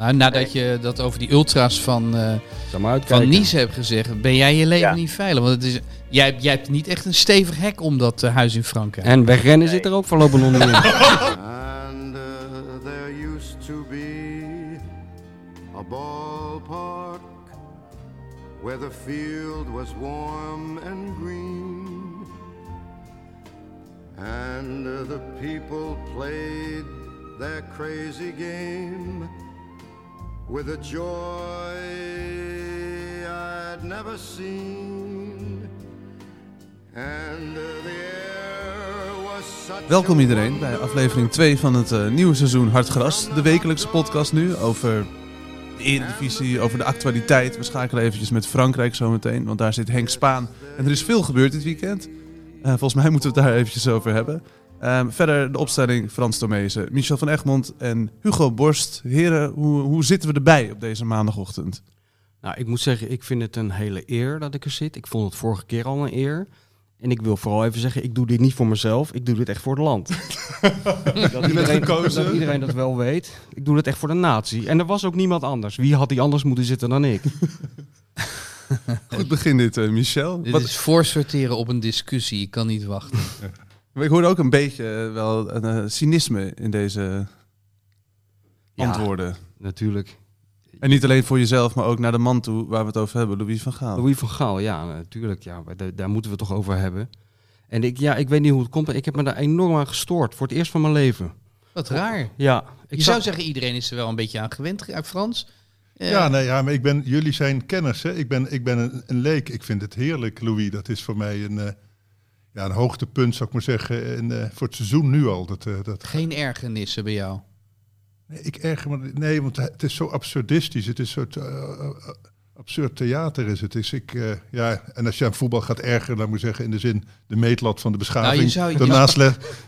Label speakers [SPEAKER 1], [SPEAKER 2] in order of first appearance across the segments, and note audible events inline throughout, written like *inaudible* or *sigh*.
[SPEAKER 1] Nou, nadat je dat over die ultra's van, eh,
[SPEAKER 2] maar
[SPEAKER 1] van. Nice hebt gezegd, ben jij je leven
[SPEAKER 3] Ja.
[SPEAKER 1] niet veilig. Want het is, jij, hebt- jij hebt niet echt een stevig hek om dat eh, huis in Frankrijk.
[SPEAKER 2] En wegrennen zit er ook voorlopig niet in. *laughs*
[SPEAKER 4] And uh, there used to be a ballpark where the field was warm and green. And uh, the people played their crazy game with a joy I'd never seen. And uh, the
[SPEAKER 5] Welkom iedereen bij aflevering 2 van het eh, nieuwe seizoen Hartgras. De wekelijkse podcast nu over de Eredivisie, over de actualiteit. We schakelen eventjes met Frankrijk zometeen, want daar zit Henk Spaan. En er is veel gebeurd dit weekend. Eh, volgens mij moeten we het daar eventjes over hebben. Ehm, verder de opstelling Frans Tomezen, Michel van Egmond en Hugo Borst. Heren, hoe, hoe zitten we erbij op deze maandagochtend?
[SPEAKER 2] Nou, ik moet zeggen, ik vind het een hele eer dat ik er zit. Ik vond het vorige keer al een eer. En ik wil vooral even zeggen, ik doe dit niet voor mezelf. Ik doe dit echt voor het land. *laughs* dat, iedereen,
[SPEAKER 5] gekozen.
[SPEAKER 2] dat iedereen dat wel weet. Ik doe dit echt voor de natie. En er was ook niemand anders. Wie had die anders moeten zitten dan ik? *laughs*
[SPEAKER 5] Goed begin dit, eh, Michel.
[SPEAKER 1] Dit
[SPEAKER 5] Wat-
[SPEAKER 1] is voorsorteren op een discussie. Ik kan niet wachten. *laughs*
[SPEAKER 5] Ik hoorde ook een beetje eh, wel een eh, cynisme in deze
[SPEAKER 2] Ja.
[SPEAKER 5] antwoorden.
[SPEAKER 2] Natuurlijk.
[SPEAKER 5] En niet alleen voor jezelf, maar ook naar de man toe waar we het over hebben, Louis van Gaal.
[SPEAKER 2] Louis van Gaal, ja, natuurlijk. Ja, daar, daar moeten we het toch over hebben. En ik, ja, ik weet niet hoe het komt, ik heb me daar enorm aan gestoord. Voor het eerst van mijn leven.
[SPEAKER 1] Wat raar.
[SPEAKER 2] Ja, ik
[SPEAKER 1] Je
[SPEAKER 2] zag-
[SPEAKER 1] zou zeggen, iedereen is er wel een beetje aan gewend, uit Frans. Eh,
[SPEAKER 6] Ja, nee, ja, maar ik ben, jullie zijn kenners. Hè? Ik ben, ik ben een, een leek. Ik vind het heerlijk, Louis. Dat is voor mij een, eh, ja, een hoogtepunt, zou ik maar zeggen, in, eh, voor het seizoen nu al. Dat, eh, dat,
[SPEAKER 1] Geen ergernissen bij jou.
[SPEAKER 6] nee, ik erger me, nee, want het is zo absurdistisch. Het is een soort eh, absurd theater is het. Is ik, eh, ja, en als je aan voetbal gaat ergeren, dan moet ik zeggen, in de zin de meetlat van de beschaving.
[SPEAKER 1] Nou, je zou- je-
[SPEAKER 6] Daarnaast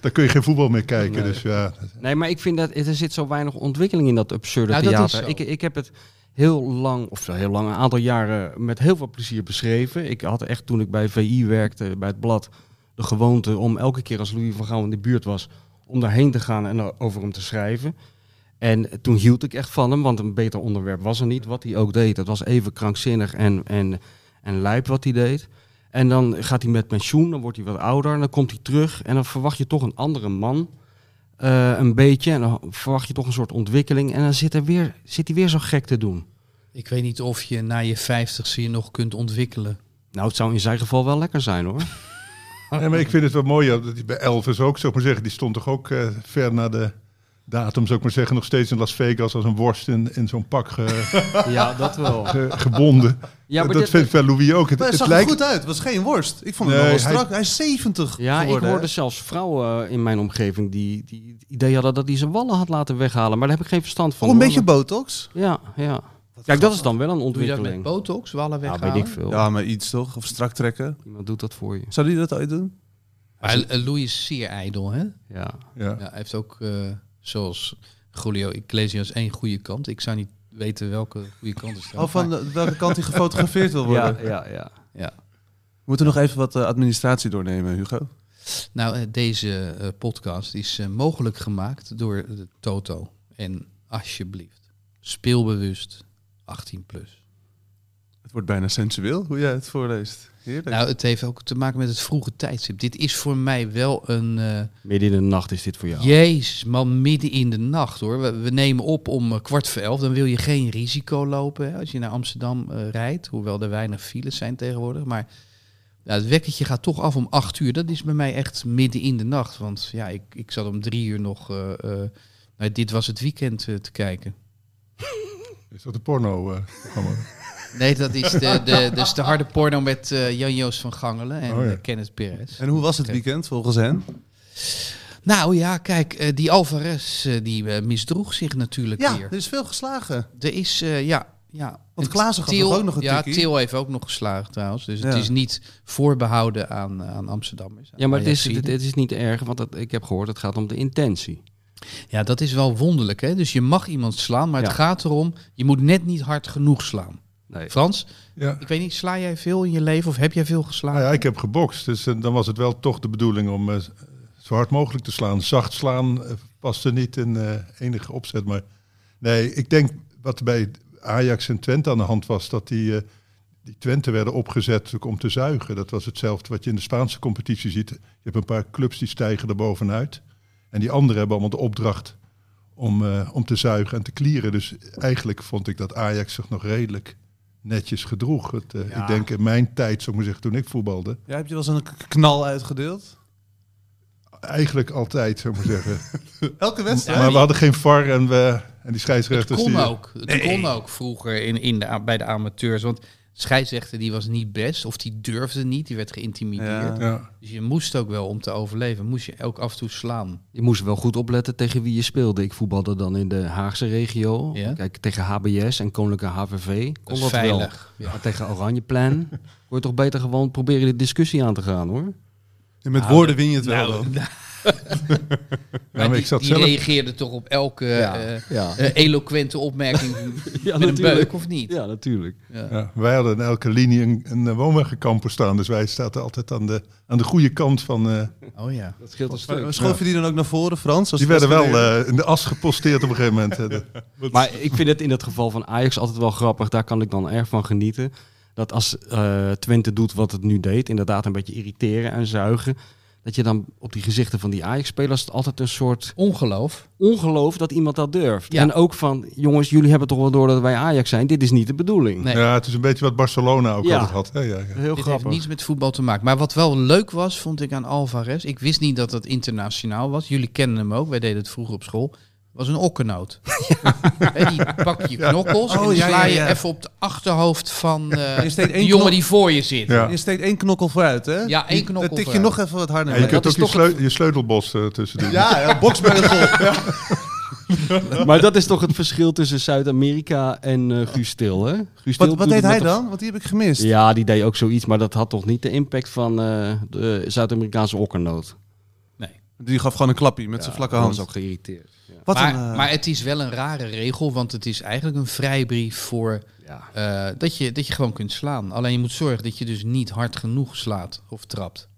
[SPEAKER 6] dan kun je geen voetbal meer kijken.
[SPEAKER 2] Nee.
[SPEAKER 6] Dus ja,
[SPEAKER 2] Nee, maar ik vind dat er zit zo weinig ontwikkeling in dat absurde
[SPEAKER 1] Nou,
[SPEAKER 2] theater.
[SPEAKER 1] zo.
[SPEAKER 2] Ik, ik heb het heel lang, of heel lang, een aantal jaren met heel veel plezier beschreven. Ik had echt toen ik bij VI werkte, bij het blad, de gewoonte om elke keer als Louis van Gaal in de buurt was, om daarheen te gaan en over hem te schrijven. En toen hield ik echt van hem, want een beter onderwerp was er niet. Wat hij ook deed, het was even krankzinnig en, en, en lijp wat hij deed. En dan gaat hij met pensioen, dan wordt hij wat ouder, en dan komt hij terug en dan verwacht je toch een andere man. Eh, een beetje. En dan verwacht je toch een soort ontwikkeling. En dan zit, er weer, zit hij weer zo gek te doen.
[SPEAKER 1] Ik weet niet of je na je vijftigste je nog kunt ontwikkelen.
[SPEAKER 2] Nou, het zou in zijn geval wel lekker zijn hoor. *laughs*
[SPEAKER 6] Nee, maar ik vind het wel mooi dat die bij Elvis ook, zou ik maar zeggen, die stond toch ook eh, ver na de datum, zou ik maar zeggen, nog steeds in Las Vegas als een worst in, in zo'n pak ge- *laughs*
[SPEAKER 2] Ja, dat wel.
[SPEAKER 6] ge- gebonden.
[SPEAKER 2] Ja, maar
[SPEAKER 6] dat
[SPEAKER 2] dit-
[SPEAKER 6] vind ik bij Louis ook. Het,
[SPEAKER 5] Maar het
[SPEAKER 6] het
[SPEAKER 5] zag er goed uit. Het was geen worst. Ik vond hem
[SPEAKER 6] Nee,
[SPEAKER 5] wel
[SPEAKER 6] hij-
[SPEAKER 5] strak. Hij is 70
[SPEAKER 2] Ja, ik
[SPEAKER 5] geworden,
[SPEAKER 2] hoorde
[SPEAKER 5] hè?
[SPEAKER 2] zelfs vrouwen in mijn omgeving die, die het idee hadden dat hij zijn wallen had laten weghalen. Maar daar heb ik geen verstand van.
[SPEAKER 5] Of een
[SPEAKER 2] hoor.
[SPEAKER 5] beetje botox.
[SPEAKER 2] Ja, ja. Kijk, dat is dan wel een
[SPEAKER 1] Doe je dat met
[SPEAKER 2] ontwikkeling.
[SPEAKER 1] botox, wallen
[SPEAKER 2] Ja,
[SPEAKER 1] weghalen?
[SPEAKER 2] weet ik veel.
[SPEAKER 5] Ja, maar iets toch? Of strak trekken.
[SPEAKER 2] Iemand doet dat voor je.
[SPEAKER 5] Zou die dat ooit doen?
[SPEAKER 1] Maar Louis is zeer ijdel, hè?
[SPEAKER 2] Ja.
[SPEAKER 6] ja.
[SPEAKER 1] Ja, hij heeft ook, eh, zoals Julio Iglesias, één goede kant. Ik zou niet weten welke goede kant is.
[SPEAKER 5] Oh, van de- welke kant hij gefotografeerd wil worden.
[SPEAKER 2] Ja, ja, ja.
[SPEAKER 1] Ja.
[SPEAKER 5] We moeten nog even wat eh, administratie doornemen, Hugo.
[SPEAKER 1] Nou, eh, deze eh, podcast is eh, mogelijk gemaakt door de Toto. En alsjeblieft, speelbewust 18 plus.
[SPEAKER 5] Het wordt bijna sensueel hoe jij het voorleest. Heerlijk.
[SPEAKER 1] Nou, het heeft ook te maken met het vroege tijdstip. Dit is voor mij wel een... eh,
[SPEAKER 2] Midden in de nacht is dit voor jou.
[SPEAKER 1] Jezus, man, midden in de nacht hoor. We, we nemen op om eh, kwart voor elf. Dan wil je geen risico lopen hè, als je naar Amsterdam eh, rijdt. Hoewel er weinig files zijn tegenwoordig. Maar ja, het wekkertje gaat toch af om acht uur. Dat is bij mij echt midden in de nacht. Want ja, ik, ik zat om drie uur nog... eh, eh, naar dit was het weekend eh, te kijken.
[SPEAKER 6] Is dat een porno? eh? *laughs*
[SPEAKER 1] Nee, dat is de, de, dus de harde porno met eh, Jan-Joos van Gangelen en
[SPEAKER 6] Oh ja.
[SPEAKER 1] eh, Kenneth Perez.
[SPEAKER 5] En hoe was het weekend volgens hen?
[SPEAKER 1] Nou ja, kijk, eh, die Alvarez eh, die misdroeg zich natuurlijk
[SPEAKER 5] Ja,
[SPEAKER 1] weer.
[SPEAKER 5] er is veel geslagen.
[SPEAKER 1] Er is, eh, ja, ja.
[SPEAKER 5] Want
[SPEAKER 1] En
[SPEAKER 5] Klaassen toch ook nog een
[SPEAKER 1] Ja,
[SPEAKER 5] tikkie?
[SPEAKER 1] Til heeft ook nog geslagen trouwens. Dus het is niet voorbehouden aan, aan Amsterdammers.
[SPEAKER 2] Ja, maar het is, het, het is niet erg, want het, ik heb gehoord, het gaat om de intentie.
[SPEAKER 1] Ja, dat is wel wonderlijk. Hè? Dus je mag iemand slaan, maar het
[SPEAKER 2] Ja.
[SPEAKER 1] gaat erom, je moet net niet hard genoeg slaan.
[SPEAKER 2] Nee.
[SPEAKER 1] Frans,
[SPEAKER 6] Ja.
[SPEAKER 1] ik weet niet, sla jij veel in je leven of heb jij veel geslagen?
[SPEAKER 6] Nou ja, ik heb gebokst, dus eh, dan was het wel toch de bedoeling om eh, zo hard mogelijk te slaan. Zacht slaan eh, paste niet in eh, enige opzet. Maar nee, ik denk wat bij Ajax en Twente aan de hand was, dat die, eh, die Twente werden opgezet om te zuigen. Dat was hetzelfde wat je in de Spaanse competitie ziet. Je hebt een paar clubs die stijgen er bovenuit. En die anderen hebben allemaal de opdracht om, eh, om te zuigen en te klieren. Dus eigenlijk vond ik dat Ajax zich nog redelijk netjes gedroeg. Het, eh,
[SPEAKER 1] Ja.
[SPEAKER 6] Ik denk in mijn tijd, zou ik maar zeggen, toen ik voetbalde.
[SPEAKER 5] Ja, heb je wel eens een knal uitgedeeld?
[SPEAKER 6] Eigenlijk altijd, zou ik maar zeggen. *laughs*
[SPEAKER 5] Elke wedstrijd?
[SPEAKER 6] maar we hadden geen VAR en, we, en die
[SPEAKER 1] Het
[SPEAKER 6] scheidsrechters...
[SPEAKER 1] kon
[SPEAKER 6] die,
[SPEAKER 1] ook. Het kon ook vroeger in, in de, bij de amateurs. Want scheidsrechter die was niet best. Of die durfde niet. Die werd geïntimideerd.
[SPEAKER 5] Ja.
[SPEAKER 6] Ja.
[SPEAKER 1] Dus je moest ook wel om te overleven. Moest je ook af en toe slaan.
[SPEAKER 2] Je moest wel goed opletten tegen wie je speelde. Ik voetbalde dan in de Haagse regio.
[SPEAKER 1] Ja.
[SPEAKER 2] Kijk, tegen HBS en Koninklijke HVV kon
[SPEAKER 1] Dat is
[SPEAKER 2] dat wel.
[SPEAKER 1] veilig. Ja.
[SPEAKER 2] Maar tegen Oranjeplan *laughs* kon je toch beter gewoon proberen de discussie aan te gaan, hoor.
[SPEAKER 5] Ja, met
[SPEAKER 1] Nou,
[SPEAKER 5] woorden win je het wel
[SPEAKER 1] nou,
[SPEAKER 5] dan. *laughs*
[SPEAKER 1] Maar
[SPEAKER 6] maar ik
[SPEAKER 1] die,
[SPEAKER 6] zat
[SPEAKER 1] die
[SPEAKER 6] zelf-
[SPEAKER 1] reageerde toch op elke eh,
[SPEAKER 2] ja.
[SPEAKER 1] eh, eloquente opmerking *laughs*
[SPEAKER 2] Ja,
[SPEAKER 1] met een
[SPEAKER 2] natuurlijk.
[SPEAKER 1] beuk of niet?
[SPEAKER 2] Ja, natuurlijk.
[SPEAKER 1] Ja.
[SPEAKER 6] Ja, wij hadden in elke linie een, een eh, woonwagenkamper staan. Dus wij zaten altijd aan de, aan de goede kant van... eh,
[SPEAKER 1] Oh ja.
[SPEAKER 2] Dat scheelt een
[SPEAKER 5] Maar
[SPEAKER 2] stuk.
[SPEAKER 5] Schoof je die dan ook naar voren, Frans? Als
[SPEAKER 6] die werden wel eh, in de as geposteerd op een gegeven moment. *laughs*
[SPEAKER 2] Maar ik vind het in het geval van Ajax altijd wel grappig. Daar kan ik dan erg van genieten. Dat als eh, Twente doet wat het nu deed, inderdaad een beetje irriteren en zuigen. Dat je dan op die gezichten van die Ajax-spelers het altijd een soort
[SPEAKER 1] Ongeloof.
[SPEAKER 2] ongeloof dat iemand dat durft.
[SPEAKER 1] Ja.
[SPEAKER 2] En ook van, jongens, jullie hebben toch wel door dat wij Ajax zijn. Dit is niet de bedoeling.
[SPEAKER 1] Nee.
[SPEAKER 6] Ja, het is een beetje wat Barcelona ook
[SPEAKER 2] Ja.
[SPEAKER 6] altijd had. Hè? Ja, ja.
[SPEAKER 2] Heel
[SPEAKER 1] Dit
[SPEAKER 2] grappig.
[SPEAKER 1] heeft niets met voetbal te maken. Maar wat wel leuk was, vond ik aan Alvarez. Ik wist niet dat het internationaal was. Jullie kennen hem ook. Wij deden het vroeger op school. Was een okkennoot. *laughs* Hè, die pak je knokkels en
[SPEAKER 5] Oh,
[SPEAKER 1] die
[SPEAKER 5] ja,
[SPEAKER 1] sla
[SPEAKER 5] ja,
[SPEAKER 1] je
[SPEAKER 5] ja.
[SPEAKER 1] even op de achterhoofd van eh,
[SPEAKER 5] Je steekt
[SPEAKER 1] de
[SPEAKER 5] één
[SPEAKER 1] jongen die voor je zit.
[SPEAKER 6] Ja.
[SPEAKER 5] Je steekt één knokkel vooruit, hè?
[SPEAKER 1] Ja, één
[SPEAKER 5] Die-
[SPEAKER 1] knokkel
[SPEAKER 5] Dan tik je
[SPEAKER 1] vooruit.
[SPEAKER 5] nog even wat harder.
[SPEAKER 6] En je kunt
[SPEAKER 1] dat
[SPEAKER 6] ook
[SPEAKER 1] is
[SPEAKER 6] je, sleu- je sleutelbos eh, tussen doen.
[SPEAKER 5] Ja, ja boksbeugel. *laughs* ja.
[SPEAKER 2] Maar dat is toch het verschil tussen Zuid-Amerika en eh Guus Stil, hè? Guus
[SPEAKER 5] Wat, wat deed
[SPEAKER 2] het
[SPEAKER 5] hij dan? Want die heb ik gemist.
[SPEAKER 2] Ja, die deed ook zoiets, maar dat had toch niet de impact van eh, de Zuid-Amerikaanse okkernoot.
[SPEAKER 5] Die gaf gewoon een klapje met zijn vlakke hand.
[SPEAKER 2] was ook geïrriteerd. Ja.
[SPEAKER 5] Wat
[SPEAKER 1] maar,
[SPEAKER 5] een, eh,
[SPEAKER 1] maar het is wel een rare regel, want het is eigenlijk een vrijbrief voor
[SPEAKER 2] Ja.
[SPEAKER 1] eh, dat, je, dat je gewoon kunt slaan. Alleen je moet zorgen dat je dus niet hard genoeg slaat of trapt.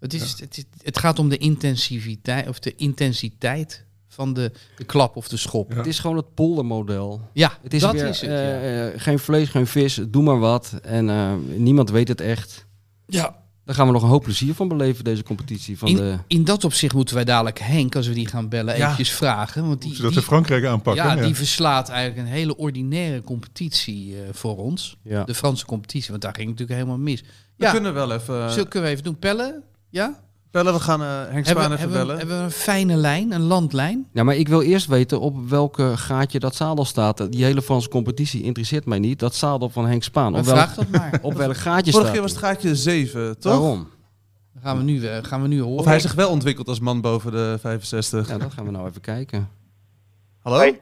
[SPEAKER 1] Het, is, het, is- het gaat om de intensiviteit of de intensiteit van de, de klap of de schop.
[SPEAKER 6] Ja.
[SPEAKER 1] Ja,
[SPEAKER 2] Het is gewoon het poldermodel. Het is
[SPEAKER 1] dat
[SPEAKER 2] weer,
[SPEAKER 1] is het.
[SPEAKER 2] eh,
[SPEAKER 1] ja.
[SPEAKER 2] eh, geen vlees, geen vis, doe maar wat. En eh, niemand weet het echt.
[SPEAKER 1] Ja.
[SPEAKER 2] Daar gaan we nog een hoop plezier van beleven, deze competitie. Van de...
[SPEAKER 1] In, in dat opzicht moeten wij dadelijk Henk, als we die gaan bellen,
[SPEAKER 5] Ja.
[SPEAKER 1] eventjes vragen. Want
[SPEAKER 6] Hoe
[SPEAKER 1] die,
[SPEAKER 6] ze dat
[SPEAKER 1] die-
[SPEAKER 6] in Frankrijk aanpakken.
[SPEAKER 1] ja,
[SPEAKER 6] ja.
[SPEAKER 1] die verslaat eigenlijk een hele ordinaire competitie eh, voor ons.
[SPEAKER 2] Ja.
[SPEAKER 1] De Franse competitie, want daar ging het natuurlijk helemaal mis.
[SPEAKER 5] we kunnen wel even...
[SPEAKER 1] Zullen, we even doen? Pellen? Ja?
[SPEAKER 5] Bellen, we gaan eh Henk Spaan even
[SPEAKER 1] hebben, we-
[SPEAKER 5] bellen.
[SPEAKER 1] hebben we een fijne lijn, een landlijn?
[SPEAKER 2] Ja, maar ik wil eerst weten op welke gaatje dat zadel staat. Die hele Franse competitie interesseert mij niet. Dat zadel van Henk Spaan. Op welk,
[SPEAKER 1] vraag dat maar. *laughs*
[SPEAKER 2] op welk *laughs* gaatje
[SPEAKER 5] Vorige
[SPEAKER 2] staat
[SPEAKER 5] keer was het gaatje 7, toch?
[SPEAKER 2] Waarom?
[SPEAKER 1] Dan gaan we nu, eh, gaan we nu horen.
[SPEAKER 5] Of hij zich wel ontwikkelt als man boven de 65.
[SPEAKER 2] Ja, dat gaan we nou even kijken.
[SPEAKER 5] Hallo?
[SPEAKER 3] Hey.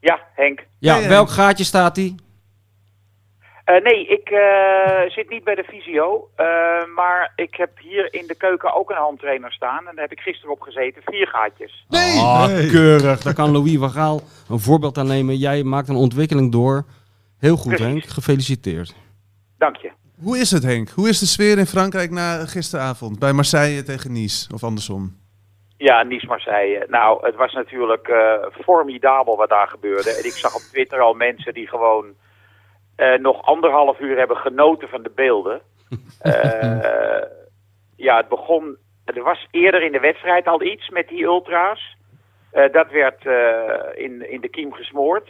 [SPEAKER 3] Ja, Henk.
[SPEAKER 2] Ja,
[SPEAKER 5] Hey,
[SPEAKER 2] welk gaatje staat die?
[SPEAKER 3] Eh, nee, ik eh, zit niet bij de fysio, eh, maar ik heb hier in de keuken ook een handtrainer staan. En daar heb ik gisteren op gezeten, vier gaatjes.
[SPEAKER 5] Nee!
[SPEAKER 2] Ah,
[SPEAKER 6] Nee.
[SPEAKER 2] keurig. Daar kan Louis van Gaal een voorbeeld aan nemen. Jij maakt een ontwikkeling door. Heel goed,
[SPEAKER 3] Precies.
[SPEAKER 2] Henk. Gefeliciteerd.
[SPEAKER 3] Dank je.
[SPEAKER 5] Hoe is het, Henk? Hoe is de sfeer in Frankrijk na gisteravond? Bij Marseille tegen Nice, of andersom?
[SPEAKER 3] Ja, Nice Marseille. Nou, het was natuurlijk eh, formidabel wat daar gebeurde. En ik zag op Twitter al mensen die gewoon nog anderhalf uur hebben genoten van de beelden. *laughs* Eh, ja, het begon. Er was eerder in de wedstrijd al iets met die ultra's. Eh, dat werd eh, in, in de kiem gesmoord.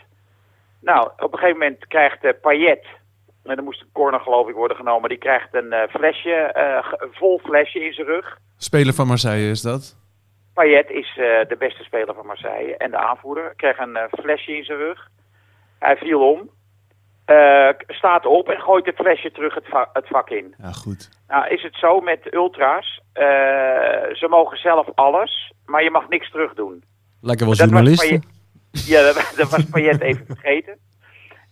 [SPEAKER 3] Nou, op een gegeven moment krijgt uh, Payet, en er moest een corner geloof ik worden genomen, die krijgt een eh, flesje, eh, een vol flesje in zijn rug.
[SPEAKER 5] Speler van Marseille is dat.
[SPEAKER 3] Payet is eh, de beste speler van Marseille en de aanvoerder. Kreeg een eh, flesje in zijn rug. Hij viel om. Eh, staat op en gooit het flesje terug het, va- het vak in.
[SPEAKER 5] Ja, goed.
[SPEAKER 3] Nou, is het zo met ultra's. eh, ze mogen zelf alles, maar je mag niks terug doen.
[SPEAKER 2] Lekker wel
[SPEAKER 3] Dat was
[SPEAKER 2] journalisten.
[SPEAKER 3] Payet- Ja, dat, dat was Payet even *laughs* vergeten.